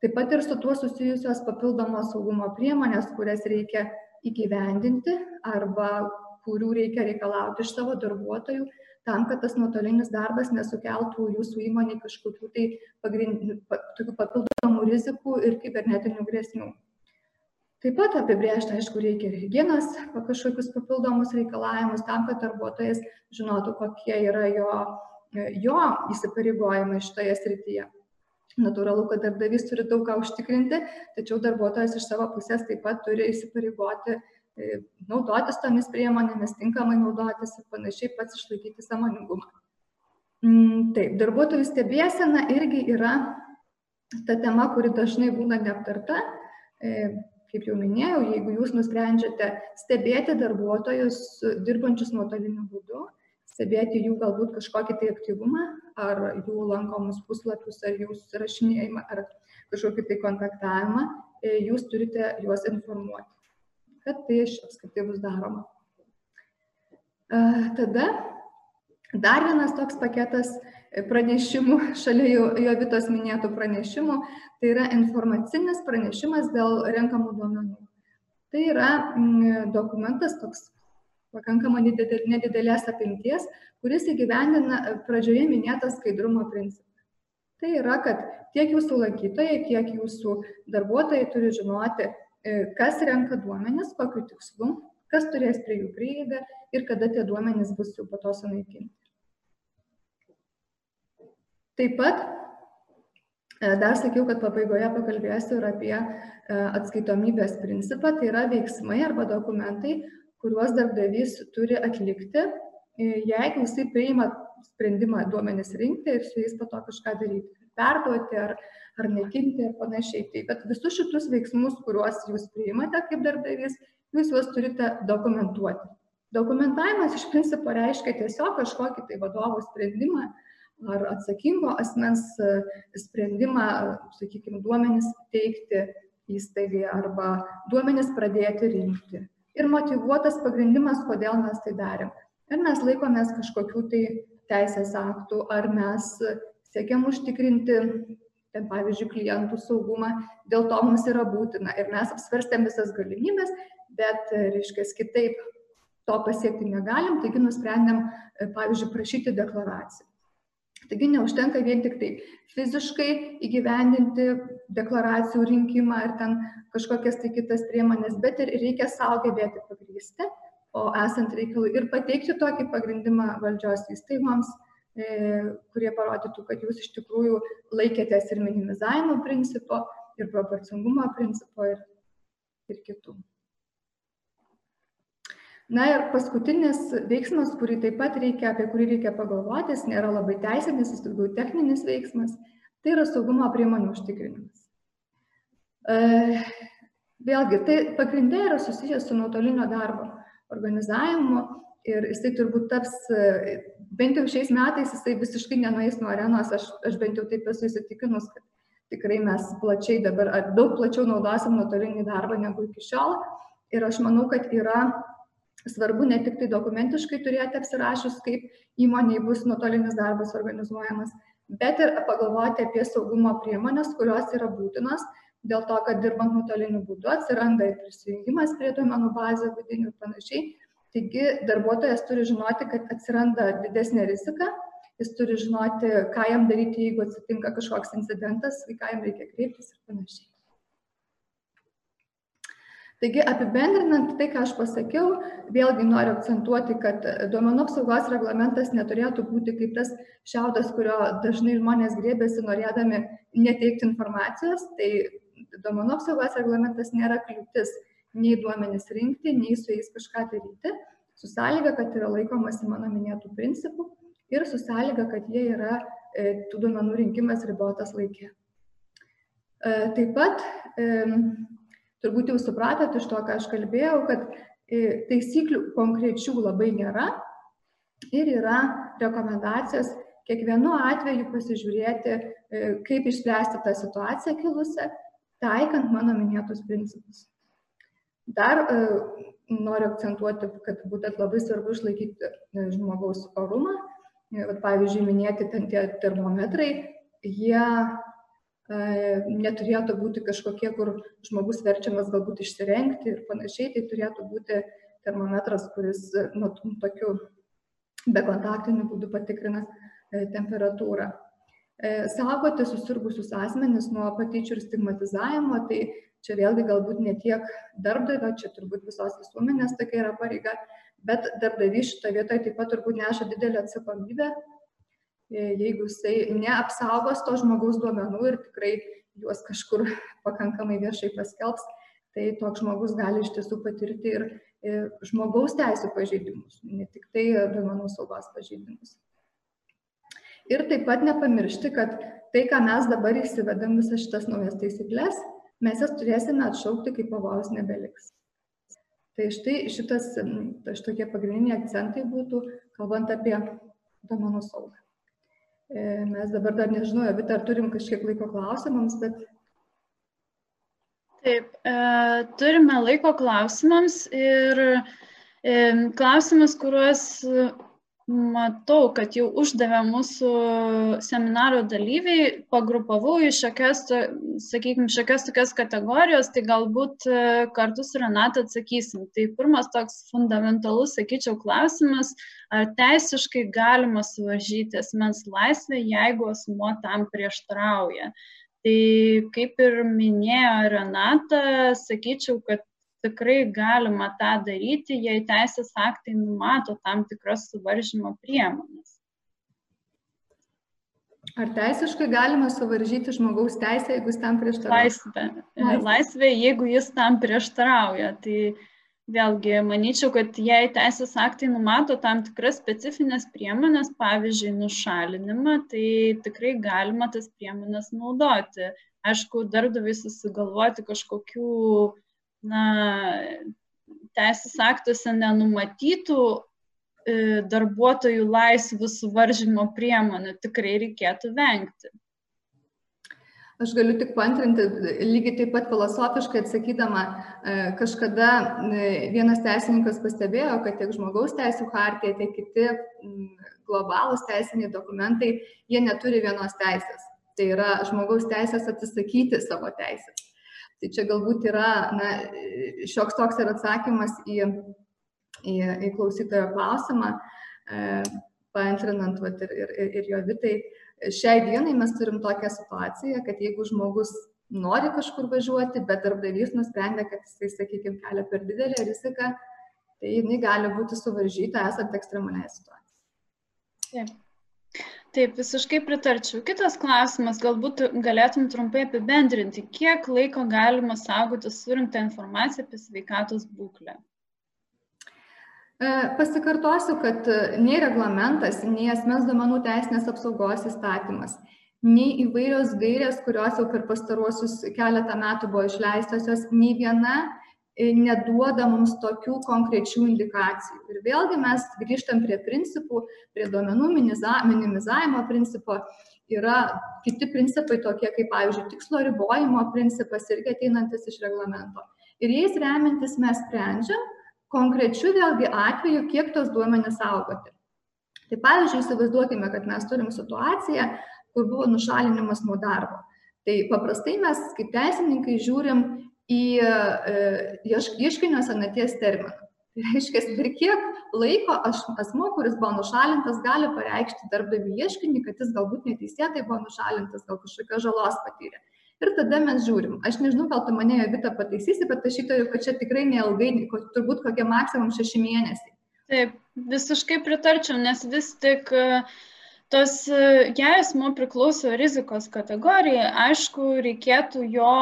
Taip pat ir su tuo susijusios papildomos saugumo priemonės, kurias reikia įgyvendinti arba kurių reikia reikalauti iš savo darbuotojų, tam, kad tas nuotolinis darbas nesukeltų jūsų įmonė kažkokių tai tokių papildomų rizikų ir kibernetinių grėsmių. Taip pat apibriežti, aišku, reikia ir hygienos kažkokius papildomus reikalavimus tam, kad darbuotojas žinotų, kokie yra jo, jo įsipareigojimai šitoje srityje. Natūralu, kad darbdavys turi daug ką užtikrinti, tačiau darbuotojas iš savo pusės taip pat turi įsipareigoti e, naudotis tomis priemonėmis, tinkamai naudotis ir panašiai pats išlaikyti samoningumą. Mm, taip, darbuotojų stebėsena irgi yra ta tema, kuri dažnai būna neaptarta, kaip jau minėjau, jeigu jūs nusprendžiate stebėti darbuotojus dirbančius nuotoliniu būdu, stebėti jų galbūt kažkokį tai aktyvumą, ar jų lankomus puslapius, ar jų susirašinėjimą, ar kažkokį tai kontaktavimą, e, jūs turite juos informuoti, kad tai apskritai bus daroma. E, tada dar vienas toks paketas pranešimų, šalia jo, jo Vitos minėtų pranešimų, tai yra informacinis pranešimas dėl renkamų duomenų. Tai yra mm, dokumentas toks pakankamai nedidelės apimties, kuris įgyvendina pradžioje minėtą skaidrumo principą. Tai yra, kad tiek jūsų lankytojai, tiek jūsų darbuotojai turi žinoti, e, kas renka duomenis, kokiu tikslu, kas turės prie jų prieigą ir kada tie duomenys bus jau po to sunaikinti. Taip pat e, dar sakiau, kad pabaigoje pakalbėsiu ir apie e, atskaitomybės principą, tai yra veiksmai arba dokumentai, kuriuos darbdavys turi atlikti, e, jeigu jisai priima sprendimą duomenis rinkti ir su jais po to kažką daryti, perduoti ar, ar nekinti ir panašiai. Tai bet visus šitus veiksmus, kuriuos jūs priimate kaip darbdavys, jūs juos turite dokumentuoti. Dokumentavimas iš principo reiškia tiesiog kažkokį tai vadovo sprendimą, ar atsakingo asmens e, sprendimą, sakykime, duomenis teikti įstaigai arba duomenis pradėti rinkti. Ir motivuotas pagrindimas, kodėl mes tai darėm. Ar mes laikomės kažkokių tai teisės aktų, ar mes siekiam užtikrinti, ten, pavyzdžiui, klientų saugumą, dėl to mums yra būtina. Ir mes apsvarstėm visas galimybės, bet, reiškia, kitaip to pasiekti negalim, taigi nusprendėm, pavyzdžiui, prašyti deklaraciją. Taigi neužtenka vien tik tai fiziškai įgyvendinti deklaracijų rinkimą ar ten kažkokias tai kitas priemonės, bet ir reikia savo gebėti pagrysti, o esant reikalui ir pateikti tokį pagrindimą valdžios įstaigoms, e, kurie parodytų, kad jūs iš tikrųjų laikėtės ir minimizavimo principo, ir proporcingumo principo, ir, ir kitų. Na ir paskutinis veiksmas, kurį taip pat reikia, apie kurį reikia pagalvoti, jis nėra labai teisinis, jis daugiau techninis veiksmas, tai yra saugumo priemonių užtikrinimas. E, vėlgi, tai pagrindė yra susijęs su nuotolinio darbo organizavimu ir jisai turbūt taps, bent jau šiais metais jisai visiškai nenueis nuo arenos, aš, aš bent jau taip esu įsitikinus, kad tikrai mes plačiai dabar, daug plačiau naudosim nuotolinį darbą negu iki šiol. Ir aš manau, kad yra svarbu ne tik tai dokumentiškai turėti apsirašius, kaip įmoniai bus nuotolinis darbas organizuojamas, bet ir pagalvoti apie saugumo priemonės, kurios yra būtinos, dėl to, kad dirbant nuotoliniu būdu atsiranda ir prisijungimas prie duomenų bazę vidinių ir panašiai. Taigi darbuotojas turi žinoti, kad atsiranda didesnė rizika, jis turi žinoti, ką jam daryti, jeigu atsitinka kažkoks incidentas, į ką jam reikia kreiptis ir panašiai. Taigi apibendrinant tai, ką aš pasakiau, vėlgi noriu akcentuoti, kad duomenų apsaugos reglamentas neturėtų būti kaip tas šiaudas, kurio dažnai žmonės grėbėsi norėdami neteikti informacijos. Tai duomenų apsaugos reglamentas nėra kliūtis nei duomenys rinkti, nei su jais kažką daryti, su sąlyga, kad yra laikomasi mano minėtų principų ir su sąlyga, kad jie yra e, tų duomenų rinkimas ribotas laikė. E, taip pat turbūt jau supratot iš to, ką aš kalbėjau, kad e, taisyklių konkrečių labai nėra ir yra rekomendacijos kiekvienu atveju pasižiūrėti, e, kaip išspręsti tą situaciją kilusią, taikant mano minėtus principus. Dar e, noriu akcentuoti, kad būtent labai svarbu išlaikyti žmogaus orumą. Pavyzdžiui, minėti ten tie termometrai, jie neturėtų būti kažkokie, kur žmogus verčiamas galbūt išsirengti ir panašiai, tai turėtų būti termometras, kuris nu, tokiu bekontaktiniu būdu patikrina temperatūrą. E, saugoti susirgusius asmenis nuo patyčių ir stigmatizavimo, tai čia vėlgi galbūt ne tiek darbdavio, čia turbūt visos visuomenės tokia yra pareiga, bet darbdavys šitoje vietoje taip pat turbūt neša didelį atsakomybę jeigu jisai neapsaugos to žmogaus duomenų ir tikrai juos kažkur pakankamai viešai paskelbs, tai toks žmogus gali iš tiesų patirti ir, ir žmogaus teisų pažeidimus, ne tik tai duomenų saugos pažeidimus. Ir taip pat nepamiršti, kad tai, ką mes dabar įsivedam visas šitas naujas taisyklės, mes jas turėsime atšaukti, kai pavojus nebeliks. Tai štai šitas, tai šitokie pagrindiniai akcentai būtų, kalbant apie domenų saugą. E, mes dabar dar nežinau, bet ar turim kažkiek laiko klausimams, bet. Taip, e, turime laiko klausimams ir e, klausimas, kuriuos matau kad jau uždavė mūsų seminaro dalyviai pagrupavau į šiokias sakykim šiokias tokias kategorijos tai galbūt e, kartu su renata atsakysim. Tai pirmas toks fundamentalus sakyčiau klausimas ar teisiškai galima suvaržyti asmens laisvę jeigu asmuo tam prieštarauja. Tai kaip ir minėjo renata sakyčiau kad tikrai galima tą daryti, jei teisės aktai numato tam tikras suvaržymo priemonės. Ar teisiškai galima suvaržyti žmogaus teisę, jeigu jis tam prieštarauja? Laisvė. Laisvė, jeigu jis tam prieštarauja. Tai vėlgi, manyčiau, kad jei teisės aktai numato tam tikras specifines priemonės, pavyzdžiui, nušalinimą, tai tikrai galima tas priemonės naudoti. Aišku, darbdaviai susigalvoti kažkokių na, teisės aktuose nenumatytų e, darbuotojų laisvių suvaržymo priemonių tikrai reikėtų vengti. Aš galiu tik pantrinti, lygiai taip pat filosofiškai atsakydama, e, kažkada e, vienas teisininkas pastebėjo, kad tiek žmogaus teisų hartija, tiek kiti globalūs teisiniai dokumentai, jie neturi vienos teisės. Tai yra žmogaus teisės atsisakyti savo teisės. Tai čia galbūt yra na, šioks toks ir atsakymas į, į, į klausytojo klausimą, e, paantrinant vat, ir, ir, ir jo vitai. Šiai dienai mes turim tokią situaciją, kad jeigu žmogus nori kažkur važiuoti, bet darbdavys nusprendė, kad jisai, sakykime, kelia per didelę riziką, tai jinai gali būti suvaržyta esant ekstremaliai situacijai. Taip. Taip, visiškai pritarčiau. Kitas klausimas, galbūt galėtum trumpai apibendrinti, kiek laiko galima saugoti surinktą informaciją apie sveikatos būklę. E, pasikartosiu, kad nei reglamentas, nei asmens duomenų teisinės apsaugos įstatymas, nei įvairios gairės, kurios jau per pastaruosius keletą metų buvo išleistos, jos nei viena E, neduoda mums tokių konkrečių indikacijų. Ir vėlgi mes grįžtam prie principų, prie duomenų minimizavimo principo. Yra kiti principai tokie kaip, pavyzdžiui, tikslo ribojimo principas irgi ateinantis iš reglamento. Ir jais remintis mes sprendžiam konkrečiu vėlgi atveju, kiek tos duomenys saugoti. Tai pavyzdžiui, įsivaizduokime, kad mes turim situaciją, kur buvo nušalinimas nuo darbo. Tai paprastai mes kaip teisininkai žiūrim į e, ieškinio senaties terminą. Tai reiškia, per kiek laiko aš, asmo, kuris buvo nušalintas, gali pareikšti darbdavių ieškinį, kad jis galbūt neteisėtai buvo nušalintas, gal kažkokios žalos patyrė. Ir tada mes žiūrim. Aš nežinau, gal tu mane Vita pataisysi, bet aš įtariu, kad čia tikrai neilgai, turbūt kokie maksimum šeši mėnesiai. Taip, visiškai pritarčiau, nes vis tik uh, tos jei asmuo priklauso rizikos kategorijai. Aišku reikėtų jo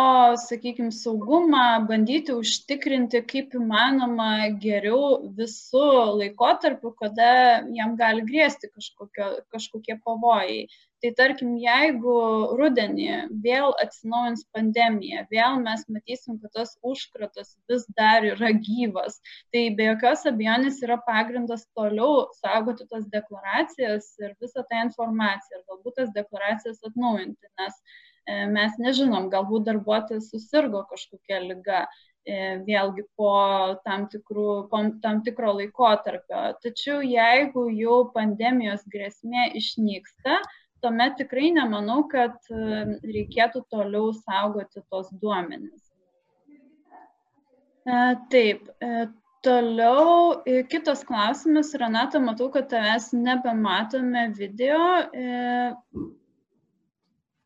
sakykim saugumą bandyti užtikrinti kaip įmanoma geriau visu laikotarpiu kada jam gali grėsti kažkokio kažkokie pavojai tai tarkim jeigu rudenį vėl atsinaujins pandemija vėl mes matysim kad tas užkratas vis dar yra gyvas tai be jokios abejonės yra pagrindas toliau saugoti tas deklaracijas ir visą tą informaciją ir galbūt tas deklaracijas atnaujinti nes e, mes nežinom galbūt darbuotojas susirgo kažkokia liga e, vėlgi po tam, tikrų, po tam tikro laikotarpio. Tačiau jeigu jau pandemijos grėsmė išnyksta, tuomet tikrai nemanau, kad e, reikėtų toliau saugoti tos duomenis. E, taip, e, toliau kitas klausimas, Renata, matau, kad tavęs nebematome video.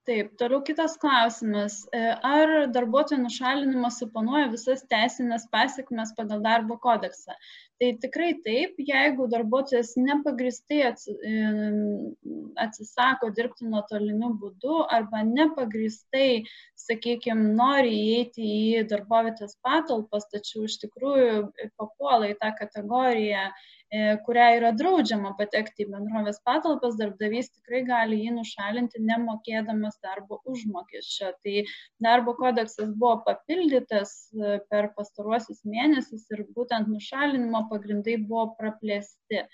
Taip, toliau kitas klausimas. Ar darbuotojų nušalinimas suponuoja visas teisinės pasiekmes pagal darbo kodeksą? tai tikrai taip jeigu darbuotojas nepagristai atsisako dirbti nuotoliniu būdu arba nepagristai sakykim nori įeiti į darbovietės patalpas tačiau iš tikrųjų papuola į tą kategoriją kurią yra draudžiama patekti į bendrovės patalpas, darbdavys tikrai gali jį nušalinti nemokėdamas darbo užmokesčio. Tai darbo kodeksas buvo papildytas per pastaruosius mėnesius ir būtent nušalinimo pagrindai buvo praplėsti.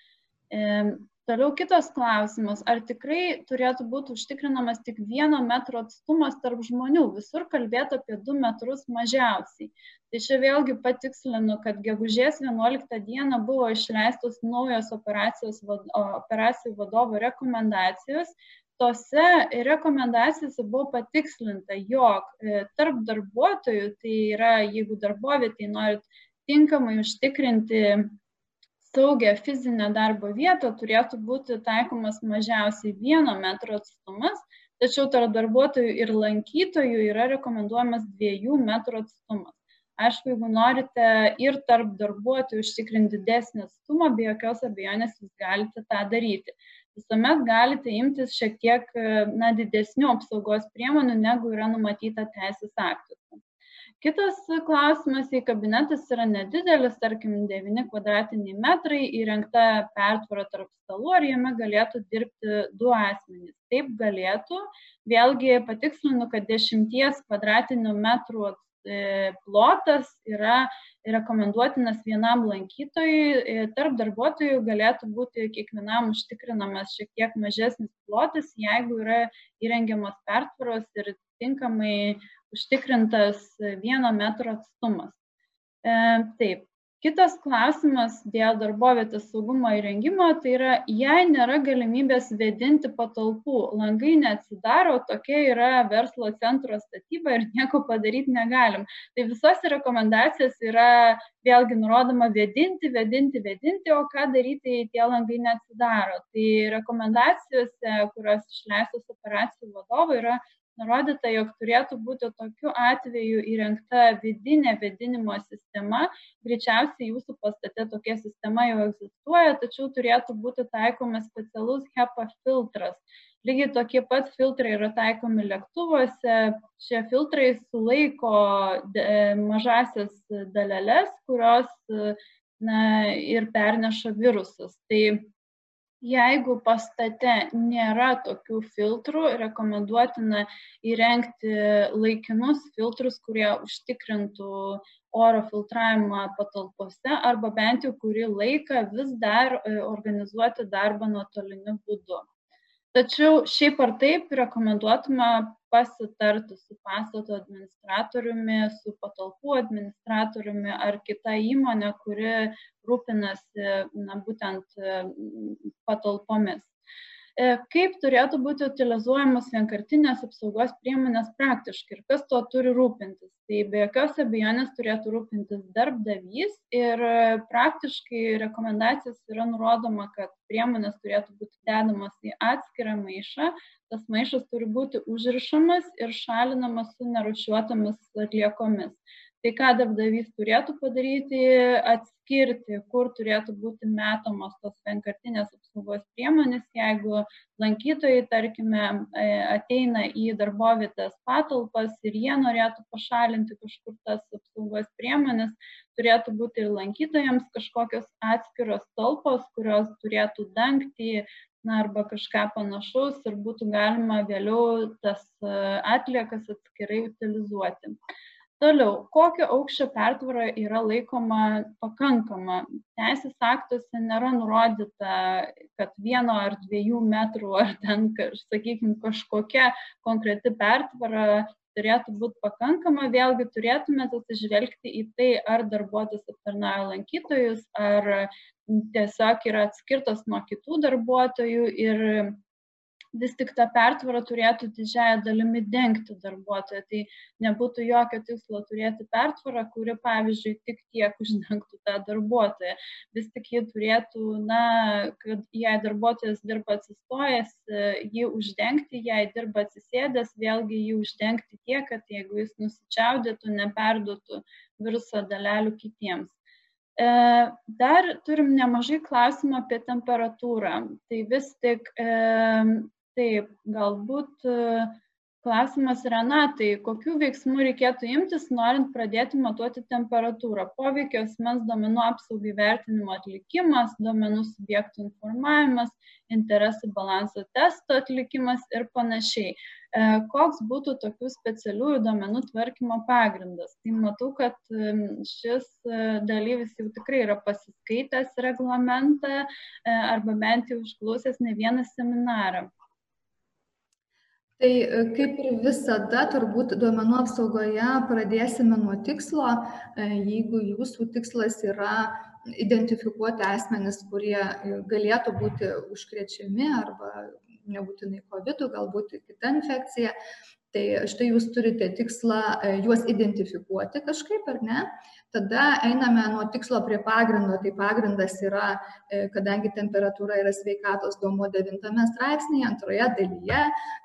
Toliau kitas klausimas, ar tikrai turėtų būti užtikrinamas tik vieno metro atstumas tarp žmonių, visur kalbėti apie du metrus mažiausiai. Tai čia vėlgi patikslinu, kad gegužės 11 dieną buvo išleistos naujos operacijų vadovo rekomendacijos. Tose rekomendacijose buvo patikslinta, jog e, tarp darbuotojų, tai yra jeigu darbovietėje norit tinkamai užtikrinti saugią fizinę darbo vietą turėtų būti taikomas mažiausiai vieno metro atstumas, tačiau tarp darbuotojų ir lankytojų yra rekomenduojamas dviejų metrų atstumas. Aišku, jeigu norite ir tarp darbuotojų užtikrinti didesnį atstumą, be jokios abejonės jūs galite tą daryti. Visuomet galite imtis šiek tiek na, didesnių apsaugos priemonių, negu yra numatyta teisės aktuose. Kitas klausimas, jei kabinetas yra nedidelis, tarkim 9 kvadratiniai metrai, įrengta pertvara tarp stalų, ar jame galėtų dirbti du asmenys. Taip galėtų. Vėlgi patikslinu, kad 10 kvadratinių metrų e, plotas yra rekomenduotinas vienam lankytojui, e, tarp darbuotojų galėtų būti kiekvienam užtikrinamas šiek tiek mažesnis plotas, jeigu yra įrengiamas pertvaros ir tinkamai užtikrintas vieno metro atstumas. E, taip, kitas klausimas dėl darbovietės saugumo įrengimo, tai yra, jei nėra galimybės vedinti patalpų, langai neatsidaro, tokia yra verslo centro statyba ir nieko padaryti negalim. Tai visose rekomendacijos yra vėlgi nurodoma vedinti, vedinti, vedinti, o ką daryti, jei tie langai neatsidaro. Tai rekomendacijose, kurios išleistos operacijų vadovai, yra nurodyta, jog turėtų būti tokiu atveju įrengta vidinė vėdinimo sistema. Greičiausiai jūsų pastate tokia sistema jau egzistuoja, tačiau turėtų būti taikomas specialus HEPA filtras. Lygiai tokie pat filtrai yra taikomi lėktuvuose. Šie filtrai sulaiko mažasias daleles, kurios na, ir perneša virusus. Tai jeigu pastate nėra tokių filtrų rekomenduotina įrengti laikinus filtrus kurie užtikrintų oro filtravimą patalpose arba bent jau kurį laiką vis dar e, organizuoti darbą nuotoliniu būdu. Tačiau šiaip ar taip rekomenduotume pasitarti su pastato administratoriumi su patalpų administratoriumi ar kita įmone kuri rūpinasi na būtent patalpomis E, kaip turėtų būti utilizuojamos vienkartinės apsaugos priemonės praktiškai ir kas tuo turi rūpintis. Tai be jokios abejonės turėtų rūpintis darbdavys ir praktiškai rekomendacijos yra nurodoma, kad priemonės turėtų būti dedamos į atskirą maišą, tas maišas turi būti užrišamas ir šalinamas su nerušiuotomis atliekomis. Tai ką darbdavys turėtų padaryti atskirti kur turėtų būti metamos tos vienkartinės apsaugos priemonės jeigu lankytojai tarkime e, ateina į darbovietės patalpas ir jie norėtų pašalinti kažkur tas apsaugos priemones turėtų būti ir lankytojams kažkokios atskiros talpos kurios turėtų dangtį na arba kažką panašaus ir būtų galima vėliau tas e, atliekas atskirai utilizuoti. Toliau kokio aukščio pertvara yra laikoma pakankama? Teisės aktuose nėra nurodyta kad vieno ar dviejų metrų ar ten sakykim kažkokia konkreti pertvara turėtų būt pakankama vėlgi turėtumėt atsižvelgti į tai ar darbuotojas aptarnauja lankytojus ar tiesiog yra atskirtas nuo kitų darbuotojų ir vis tik ta pertvara turėtų didžiąja dalimi dengti darbuotoją. Tai nebūtų jokio tikslo turėti pertvarą kuri pavyzdžiui tik tiek uždengtų tą darbuotoją. Vis tik ji turėtų na kad jei darbuotojas dirba atsistojęs jį uždengti jei dirba atsisėdęs vėlgi jį uždengti tiek kad jeigu jis nusičiaudėtų neperduotų viruso dalelių kitiems. E, Dar turim nemažai klausimų apie temperatūrą. Tai vis tik e, taip galbūt Klausimas Renatai, kokių veiksmų reikėtų imtis, norint pradėti matuoti temperatūrą? Poveikio asmens duomenų apsaugai vertinimo atlikimas, duomenų subjektų informavimas, interesų balanso testo atlikimas ir panašiai. E, koks būtų tokių specialiųjų duomenų tvarkymo pagrindas? Tai matau, kad šis e, dalyvis jau tikrai yra pasiskaitęs reglamentą e, arba bent jau išklausęs ne vieną seminarą. Tai e, kaip ir visada, turbūt duomenų apsaugoje pradėsime nuo tikslo. E, jeigu jūsų tikslas yra identifikuoti asmenis, kurie galėtų būti užkrečiami arba nebūtinai COVID, galbūt kita infekcija, tai štai jūs turite tikslą e, juos identifikuoti kažkaip, ar ne? tada einame nuo tikslo prie pagrindo tai pagrindas yra e, kadangi temperatūra yra sveikatos duomuo devintame straipsnyje antroje dalyje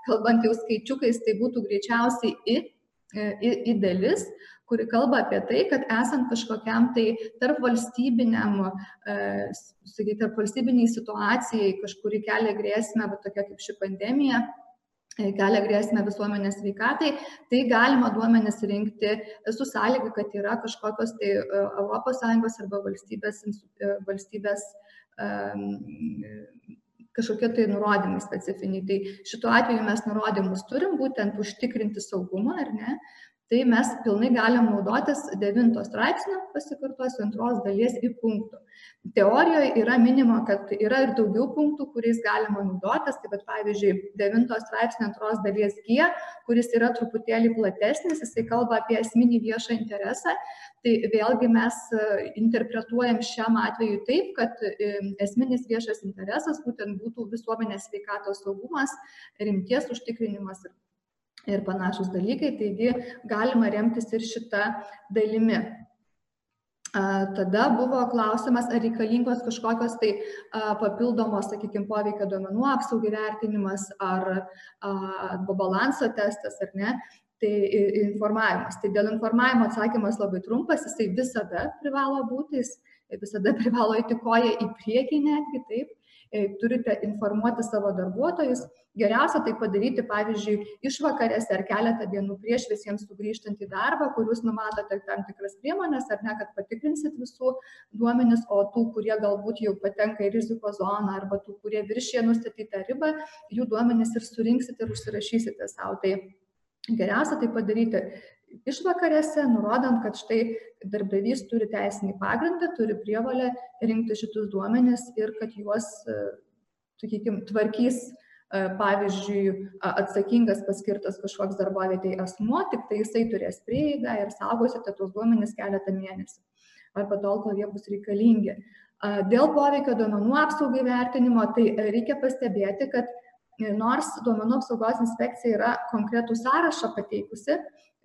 kalbant jau skaičiukais tai būtų greičiausiai i e, i, i dalis kuri kalba apie tai, kad esant kažkokiam tai tarp valstybiniam, e, sakyti, tarp valstybiniai situacijai, kažkuri kelia grėsmę, va tokia kaip ši pandemija, kelia grėsmę visuomenės sveikatai, tai galima duomenis rinkti su sąlyga, kad yra kažkokios tai ES arba valstybės, e, valstybės kažkokie tai nurodymai specifiniai. Tai šituo atveju mes nurodymus turim būtent užtikrinti saugumą, ar ne? Tai mes pilnai galim naudotis devinto straipsnio pasikartosiu antros dalies i punktų. Teorijoj yra minima kad yra ir daugiau punktų kuriais galima naudotis. Tai vat pavyzdžiui devinto straipsnio antros dalies g kuris yra truputėlį platesnis jisai kalba apie esminį viešą interesą. Tai vėlgi mes e, interpretuojam šiam atvejui taip kad e, esminis viešas interesas būtent būtų visuomenės sveikatos saugumas rimties užtikrinimas ir ir panašūs dalykai, taigi galima remtis ir šitą dalimi. Tada buvo klausimas, ar reikalingos kažkokios tai papildomos, sakykime, poveikio duomenų apsaugai vertinimas ar, ar balanso testas ar ne. Tai informavimas. Tai dėl informavimo atsakymas labai trumpas, jisai visada privalo būti, jis visada privalo eiti koją į priekį netgi taip. E, turite informuoti savo darbuotojus. Geriausia tai padaryti, pavyzdžiui, išvakarėse ar keletą dienų prieš visiems sugrįžtant į darbą, kur jūs numatote tam tikras priemonės, ar ne, kad patikrinsit visų duomenis, o tų, kurie galbūt jau patenka į rizikos zoną, arba tų, kurie viršė nustatytą ribą, jų duomenis ir surinksit ir užsirašysite savo. Tai geriausia tai padaryti išvakarėse, nurodant, kad štai darbdavys turi teisinį pagrindą, turi prievalę rinkti šitus duomenis ir kad juos, e, sakykime, tvarkys e, pavyzdžiui, atsakingas paskirtas kažkoks darbovietėje asmuo, tik tai jisai turės prieigą ir saugosite tuos duomenis keletą mėnesių arba tol, kol jie bus reikalingi. Dėl poveikio duomenų apsaugai vertinimo, tai reikia pastebėti, kad nors duomenų apsaugos inspekcija yra konkretų sąrašą pateikusi,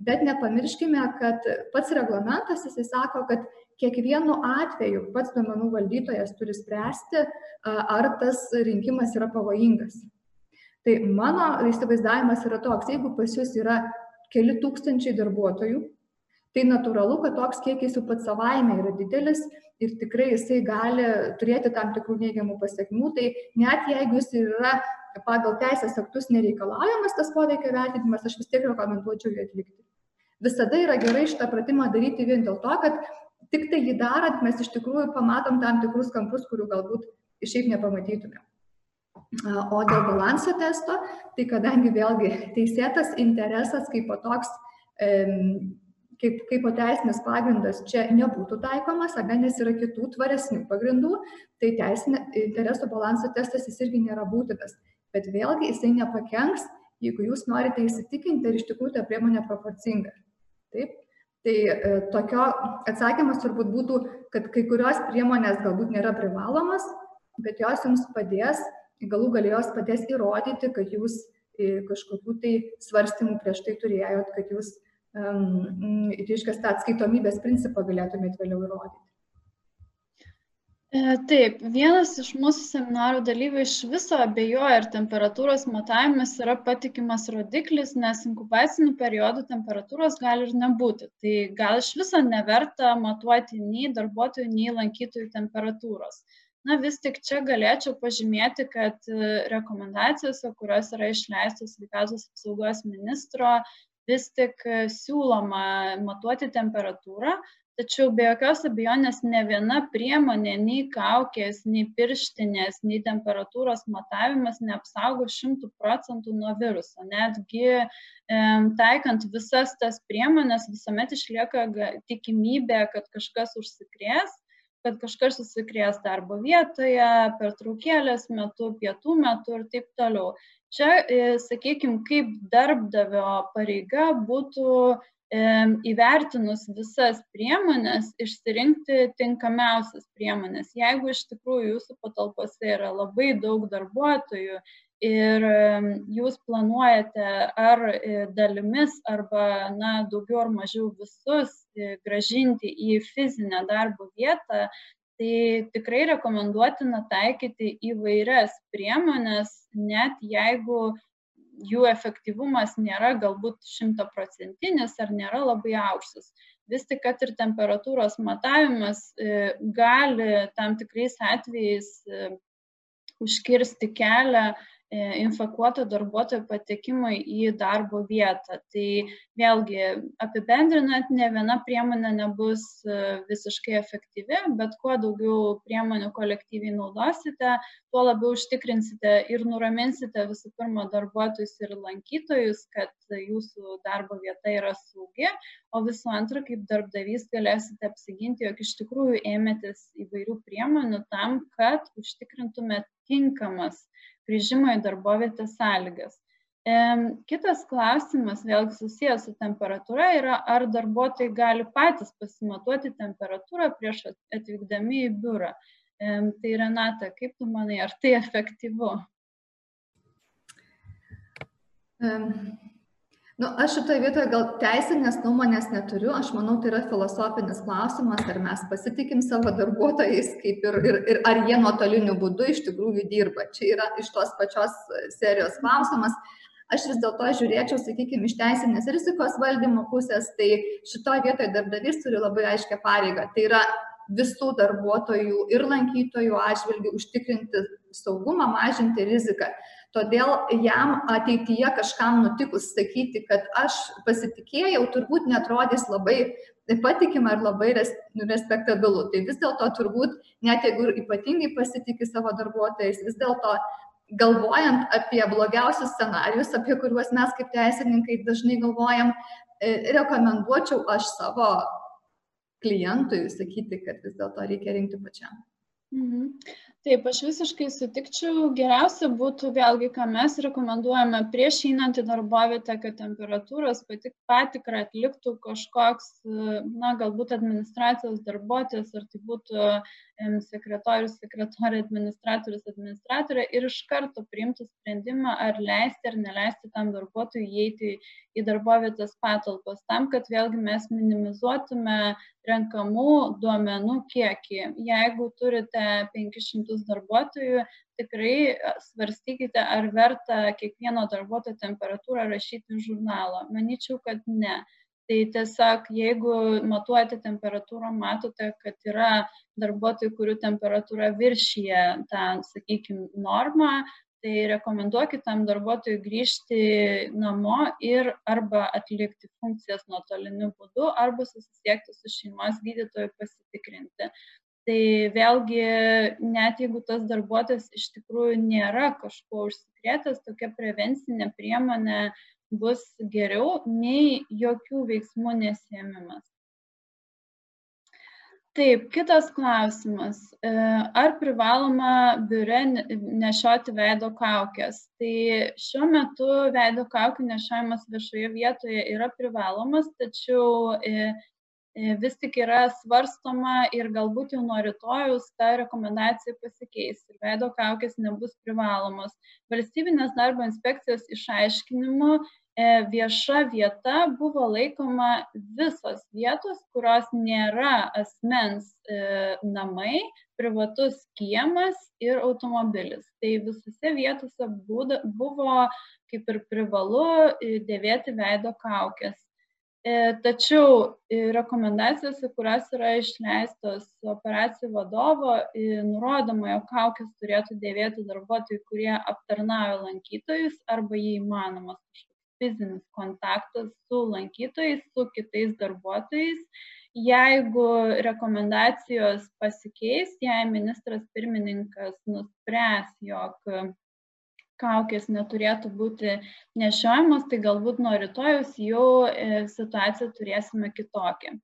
bet nepamirškime kad pats reglamentas jisai sako kad kiekvienu atveju pats duomenų valdytojas turi spręsti ar tas rinkimas yra pavojingas. Tai mano įsivaizdavimas yra toks jeigu pas jus yra keli tūkstančiai darbuotojų tai natūralu kad toks kiekis jau pats savaime yra didelis ir tikrai jisai gali turėti tam tikrų neigiamų pasekmių tai net jeigu jis ir yra pagal teisės aktus nereikalaujamas tas poveikio vertinimas aš vis tiek rekomenduočiau jį atlikti visada yra gerai šitą pratimą daryti vien dėl to, kad tik tai jį darant mes iš tikrųjų pamatom tam tikrus kampus, kurių galbūt šiaip nepamatytume. O dėl balanso testo, tai kadangi vėlgi teisėtas interesas kaip toks, kaip, kaip teisinis pagrindas čia nebūtų taikomas, ar nes yra kitų tvaresnių pagrindų, tai teisinė interesų balanso testas jis irgi nėra būtinas. Bet vėlgi jisai nepakenks, jeigu jūs norite įsitikinti, ar iš tikrųjų ta priemonė proporcinga. Taip? Tai e, tokio atsakymas turbūt būtų, kad kai kurios priemonės galbūt nėra privalomas, bet jos jums padės, galų galę jos padės įrodyti, kad jūs e, kažkokių tai svarstymų prieš tai turėjot, kad jūs, reiškia, tą atskaitomybės principą galėtumėte vėliau įrodyti. E, taip, vienas iš mūsų seminarų dalyvių iš viso abejoja, ar temperatūros matavimas yra patikimas rodiklis, nes inkubacinių periodų temperatūros gali ir nebūti. Tai gal iš viso neverta matuoti nei darbuotojų, nei lankytojų temperatūros. Na vis tik čia galėčiau pažymėti, kad rekomendacijose, kurios yra išleistos sveikatos apsaugos ministro, vis tik siūloma matuoti temperatūrą, tačiau be jokios abejonės ne viena priemonė nei kaukės nei pirštinės nei temperatūros matavimas neapsaugo šimtu procentų nuo viruso netgi taikant visas tas priemones visuomet išlieka tikimybė kad kažkas užsikrės kad kažkas užsikrės darbo vietoje, pertraukėlės metu, pietų metu ir taip toliau. Čia, e, sakykime, kaip darbdavio pareiga būtų įvertinus visas priemonės, išsirinkti tinkamiausias priemonės. Jeigu iš tikrųjų jūsų patalpose yra labai daug darbuotojų ir jūs planuojate ar e, dalimis arba na, daugiau ar mažiau visus e, gražinti į fizinę darbo vietą, tai tikrai rekomenduotina taikyti įvairias priemonės, net jeigu jų efektyvumas nėra galbūt šimtaprocentinis ar nėra labai aukštas. Vis tik, kad ir temperatūros matavimas e, gali tam tikrais atvejais e, užkirsti kelią E, infekuoto darbuotojo patekimui į darbo vietą. Tai vėlgi apibendrinant, ne viena priemonė nebus e, visiškai efektyvi, bet kuo daugiau priemonių kolektyviai naudosite, tuo labiau užtikrinsite ir nuraminsite visų pirma darbuotojus ir lankytojus, kad jūsų darbo vieta yra saugi, o visų antra, kaip darbdavys galėsite apsiginti, jog iš tikrųjų ėmėtės įvairių priemonių tam, kad užtikrintumėte tinkamas grįžimo į darbovietę sąlygas. Kitas klausimas, vėlgi susijęs su temperatūra, yra, ar darbuotojai gali patys pasimatuoti temperatūrą prieš atvykdami į biurą. Tai Renata, kaip tu manai, ar tai efektyvu? Nu, aš šitoje vietoje gal teisinės nuomonės neturiu, aš manau, tai yra filosofinis klausimas, ar mes pasitikim savo darbuotojais, kaip ir, ir, ir ar jie nuotoliniu būdu iš tikrųjų dirba. Čia yra iš tos pačios serijos klausimas. Aš vis dėlto žiūrėčiau, sakykime, iš teisinės rizikos valdymo pusės, tai šitoje vietoje darbdavys turi labai aiškę pareigą. Tai yra visų darbuotojų ir lankytojų atžvilgių užtikrinti saugumą, mažinti riziką todėl jam ateityje kažkam nutikus sakyti kad aš pasitikėjau turbūt neatrodys labai patikima ir labai res nu respektabilu. Tai vis dėlto turbūt net jeigu ir ypatingai pasitiki savo darbuotojais vis dėlto galvojant apie blogiausius scenarijus apie kuriuos mes kaip teisininkai dažnai galvojam e, rekomenduočiau aš savo klientui sakyti kad vis dėlto reikia rinkti pačiam. Mhm taip aš visiškai sutikčiau. Geriausia būtų vėlgi ką mes rekomenduojame prieš einant į darbovietę kad temperatūros pati patikrą atliktų kažkoks na galbūt administracijos darbuotojas ar tai būtų sekretorius sekretorė administratorius administratorė ir iš karto priimtų sprendimą ar leisti ar neleisti tam darbuotojui įeiti į darbovietės patalpas tam kad vėlgi mes minimizuotume renkamų duomenų kiekį. Jeigu turite penkis šimtus darbuotojų tikrai svarstykite ar verta kiekvieno darbuotojo temperatūrą rašyti žurnalą. Manyčiau kad ne tai tiesiog jeigu matuojate temperatūrą matote kad yra darbuotojų kurių temperatūra viršija tą sakykim normą tai rekomenduokit tam darbuotojui grįžti namo ir arba atlikti funkcijas nuotoliniu būdu arba susisiekti su šeimos gydytoju pasitikrinti. Tai vėlgi net jeigu tas darbuotojas iš tikrųjų nėra kažkuo užsikrėtęs tokia prevencinė priemonė bus geriau nei jokių veiksmų nesiėmimas. Taip kitas klausimas. E, ar privaloma biure nešioti veido kaukes? Tai šiuo metu veido kaukių nešiojimas viešoje vietoje yra privalomas tačiau e, e, vis tik yra svarstoma ir galbūt jau nuo rytojaus ta rekomendacija pasikeis ir veido kaukės nebus privalomos. Valstybinės darbo inspekcijos išaiškinimu vieša vieta buvo laikoma visos vietos, kurios nėra asmens e, namai, privatus kiemas ir automobilis. Tai visose vietose buvo kaip ir privalu e, dėvėti veido kaukės. Tačiau rekomendacijose, kurios yra išleistos operacijų vadovo, nurodoma, jog kaukės turėtų dėvėti darbuotojai, kurie aptarnauja lankytojus arba jį įmanomas fizinis kontaktas su lankytojais, su kitais darbuotojais. Jeigu rekomendacijos pasikeis, jei ministras pirmininkas nuspręs, jog kaukės neturėtų būti nešiojamos, tai galbūt nuo rytojus jau e, situaciją turėsime kitokią.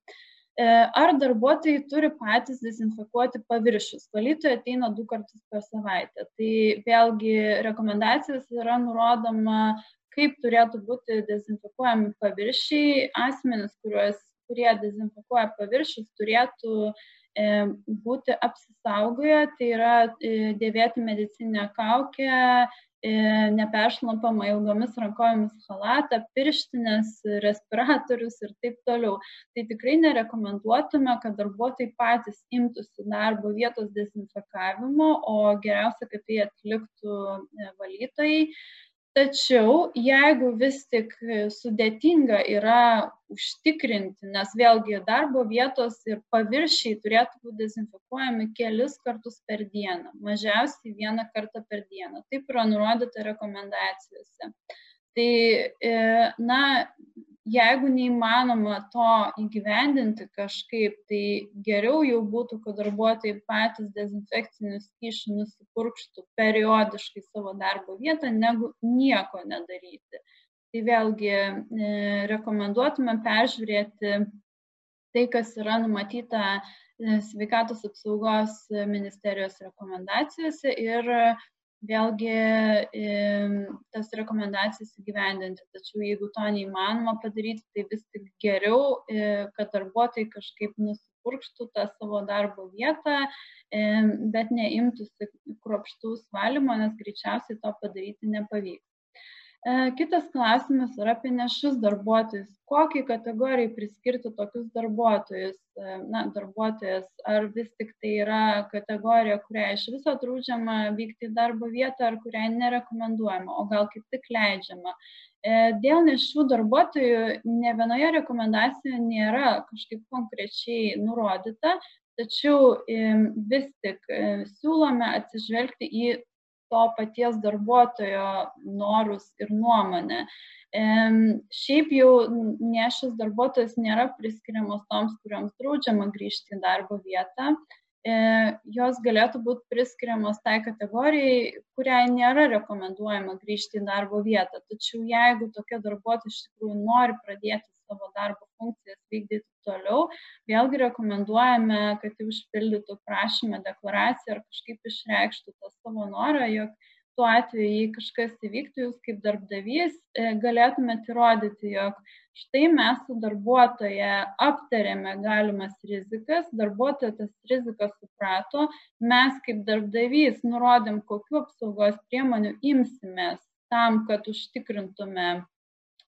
E, ar darbuotojai turi patys dezinfekuoti paviršius? Valytojai ateina du kartus per savaitę. Tai vėlgi rekomendacijos yra nurodoma, kaip turėtų būti dezinfekuojami paviršiai. Asmenys, kuriuos, kurie dezinfekuoja paviršius, turėtų e, būti apsisaugoję, tai yra dėvėti medicinę kaukę, E, neperšlampamą ilgomis rankovėmis halatą, pirštinės, respiratorius ir taip toliau. Tai tikrai nerekomenduotume, kad darbuotojai patys imtųsi darbo vietos dezinfekavimo, o geriausia, kad tai atliktų e, valytojai. Tačiau jeigu vis tik sudėtinga yra užtikrinti, nes vėlgi darbo vietos ir paviršiai turėtų būti dezinfekuojami kelis kartus per dieną, mažiausiai vieną kartą per dieną. Taip yra nurodyta rekomendacijose. Tai, e, na, jeigu neįmanoma to įgyvendinti kažkaip, tai geriau jau būtų, kad darbuotojai patys dezinfekcinius skysčius nusipurkštų periodiškai savo darbo vietą, negu nieko nedaryti. Tai vėlgi e, rekomenduotume peržiūrėti tai, kas yra numatyta e, sveikatos apsaugos ministerijos rekomendacijose ir vėlgi tas rekomendacijas įgyvendinti. Tačiau jeigu to neįmanoma padaryti, tai vis tik geriau, kad darbuotojai kažkaip nusipurkštų tą savo darbo vietą, bet neimtųsi kruopštaus valymo, nes greičiausiai to padaryti nepavyks. E, kitas klausimas yra apie nešius darbuotojus. Kokiai kategorijai priskirti tokius darbuotojus? E, na, darbuotojas, ar vis tik tai yra kategorija, kuriai iš viso draudžiama vykti į darbo vietą, ar kuriai nerekomenduojama, o gal kaip tik leidžiama. E, dėl nešių darbuotojų ne vienoje rekomendacijoje nėra kažkaip konkrečiai nurodyta, tačiau vis tik siūlome atsižvelgti į to paties darbuotojo norus ir nuomonę. Šiaip jau nešas darbuotojas nėra priskiriamos toms, kuriams draudžiama grįžti į darbo vietą. E, jos galėtų būti priskiriamos tai kategorijai, kuriai nėra rekomenduojama grįžti į darbo vietą. Tačiau jeigu tokia darbuotoja iš tikrųjų nori pradėti savo darbo funkcijas vykdyti toliau, vėlgi rekomenduojame, kad jį užpildytų prašymą deklaraciją ar kažkaip išreikštų tą savo norą, jog tuo atveju, jei kažkas įvyktų, jūs kaip darbdavys e, galėtumėte įrodyti, jog štai mes su darbuotoje aptarėme galimas rizikas, darbuotoja tas rizikas suprato, mes kaip darbdavys nurodėm, kokiu apsaugos priemonių imsimės tam, kad užtikrintume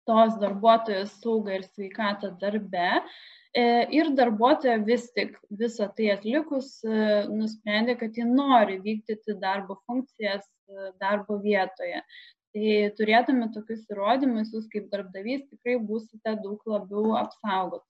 tos darbuotojos saugą ir sveikatą darbe. E, ir darbuotoja vis tik visą tai atlikus e, nusprendė, kad ji nori vykdyti darbo funkcijas e, darbo vietoje. Tai turėdami tokius įrodymus, jūs kaip darbdavys tikrai būsite daug labiau apsaugoti.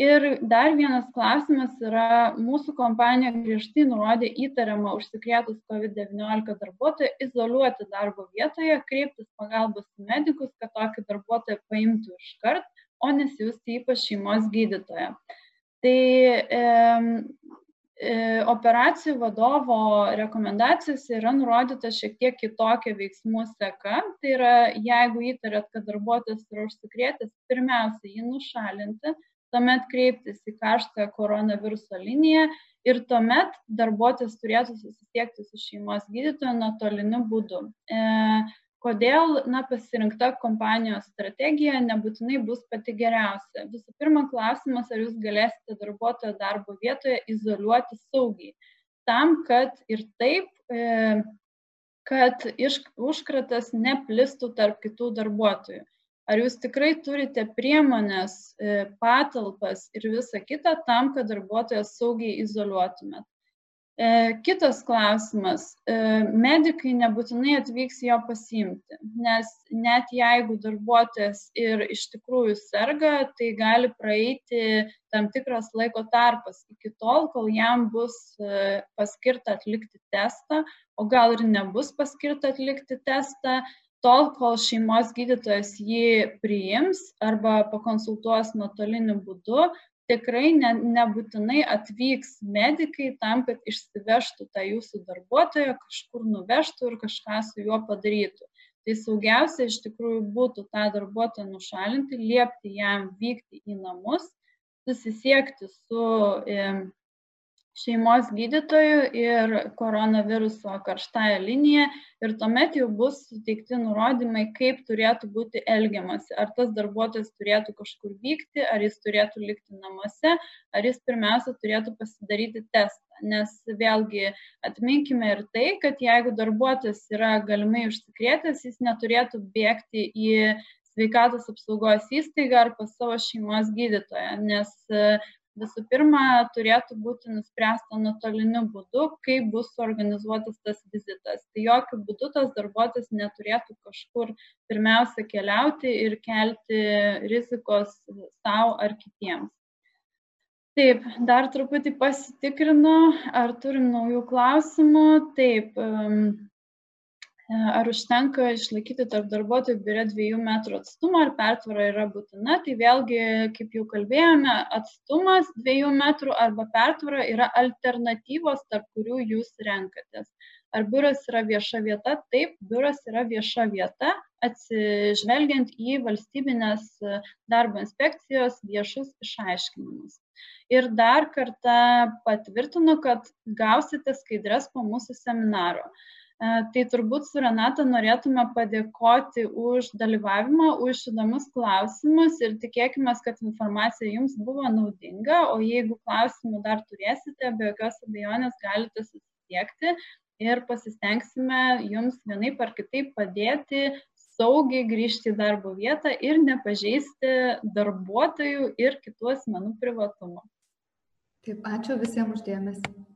Ir dar vienas klausimas yra, mūsų kompanija griežtai nurodė įtariamą užsikrėtus COVID-19 darbuotoją izoliuoti darbo vietoje, kreiptis pagalbos į medikus, kad tokį darbuotoją paimtų iškart, o nesiųsti ypač šeimos gydytoją. Tai e, operacijų vadovo rekomendacijose yra nurodyta šiek tiek kitokia veiksmų seka. Tai yra, jeigu įtarėt, kad darbuotojas yra užsikrėtęs, pirmiausia, jį nušalinti, tuomet kreiptis į karštąją koronaviruso liniją ir tuomet darbuotojas turėtų susisiekti su šeimos gydytoju nuotoliniu būdu. E, kodėl na, pasirinkta kompanijos strategija nebūtinai bus pati geriausia. Visų pirma, klausimas, ar jūs galėsite darbuotojo darbo vietoje izoliuoti saugiai. Tam, kad ir taip, e, kad iš, užkratas neplistų tarp kitų darbuotojų ar jūs tikrai turite priemonės, e, patalpas ir visą kitą tam, kad darbuotoją saugiai izoliuotumėt. E, kitas klausimas. E, medikai nebūtinai atvyks jo pasiimti, nes net jeigu darbuotojas ir iš tikrųjų serga, tai gali praeiti tam tikras laiko tarpas iki tol, kol jam bus paskirta atlikti testą, o gal ir nebus paskirta atlikti testą, tol, kol šeimos gydytojas jį priims arba pakonsultuos nuotoliniu būdu, tikrai ne, nebūtinai atvyks medikai tam, kad išsivežtų tą jūsų darbuotoją, kažkur nuvežtų ir kažką su juo padarytų. Tai saugiausia iš tikrųjų būtų tą darbuotoją nušalinti, liepti jam vykti į namus, susisiekti su šeimos gydytoju ir koronaviruso karštąją liniją ir tuomet jau bus suteikti nurodymai, kaip turėtų būti elgiamasi. Ar tas darbuotojas turėtų kažkur vykti, ar jis turėtų likti namuose, ar jis pirmiausia turėtų pasidaryti testą. Nes vėlgi atminkime ir tai, kad jeigu darbuotojas yra galimai užsikrėtęs, jis neturėtų bėgti į sveikatos apsaugos įstaigą ar pas savo šeimos gydytoją, nes visų pirma turėtų būti nuspręsta nuotoliniu būdu, kaip bus suorganizuotas tas vizitas. Tai jokių būdų tas darbuotojas neturėtų kažkur pirmiausia keliauti ir kelti rizikos savo ar kitiems. Taip, dar truputį pasitikrinu, ar turim naujų klausimų. Taip, um, ar užtenka išlaikyti tarp darbuotojų biure dviejų metrų atstumą, ar pertvara yra būtina, tai vėlgi, kaip jau kalbėjome, atstumas dviejų metrų arba pertvara yra alternatyvos, tarp kurių jūs renkatės. Ar biuras yra vieša vieta? Taip, biuras yra vieša vieta, atsižvelgiant į valstybinės darbo inspekcijos viešus išaiškinimus. Ir dar kartą patvirtinu, kad gausite skaidres po mūsų seminaro. Tai turbūt su Renata norėtume padėkoti už dalyvavimą, už įdomus klausimus ir tikėkime, kad informacija jums buvo naudinga, o jeigu klausimų dar turėsite, be jokios abejonės galite susisiekti ir pasistengsime jums vienaip ar kitaip padėti saugiai grįžti į darbo vietą ir nepažeisti darbuotojų ir kitų asmenų privatumo. Taip, ačiū visiems uždėmesi.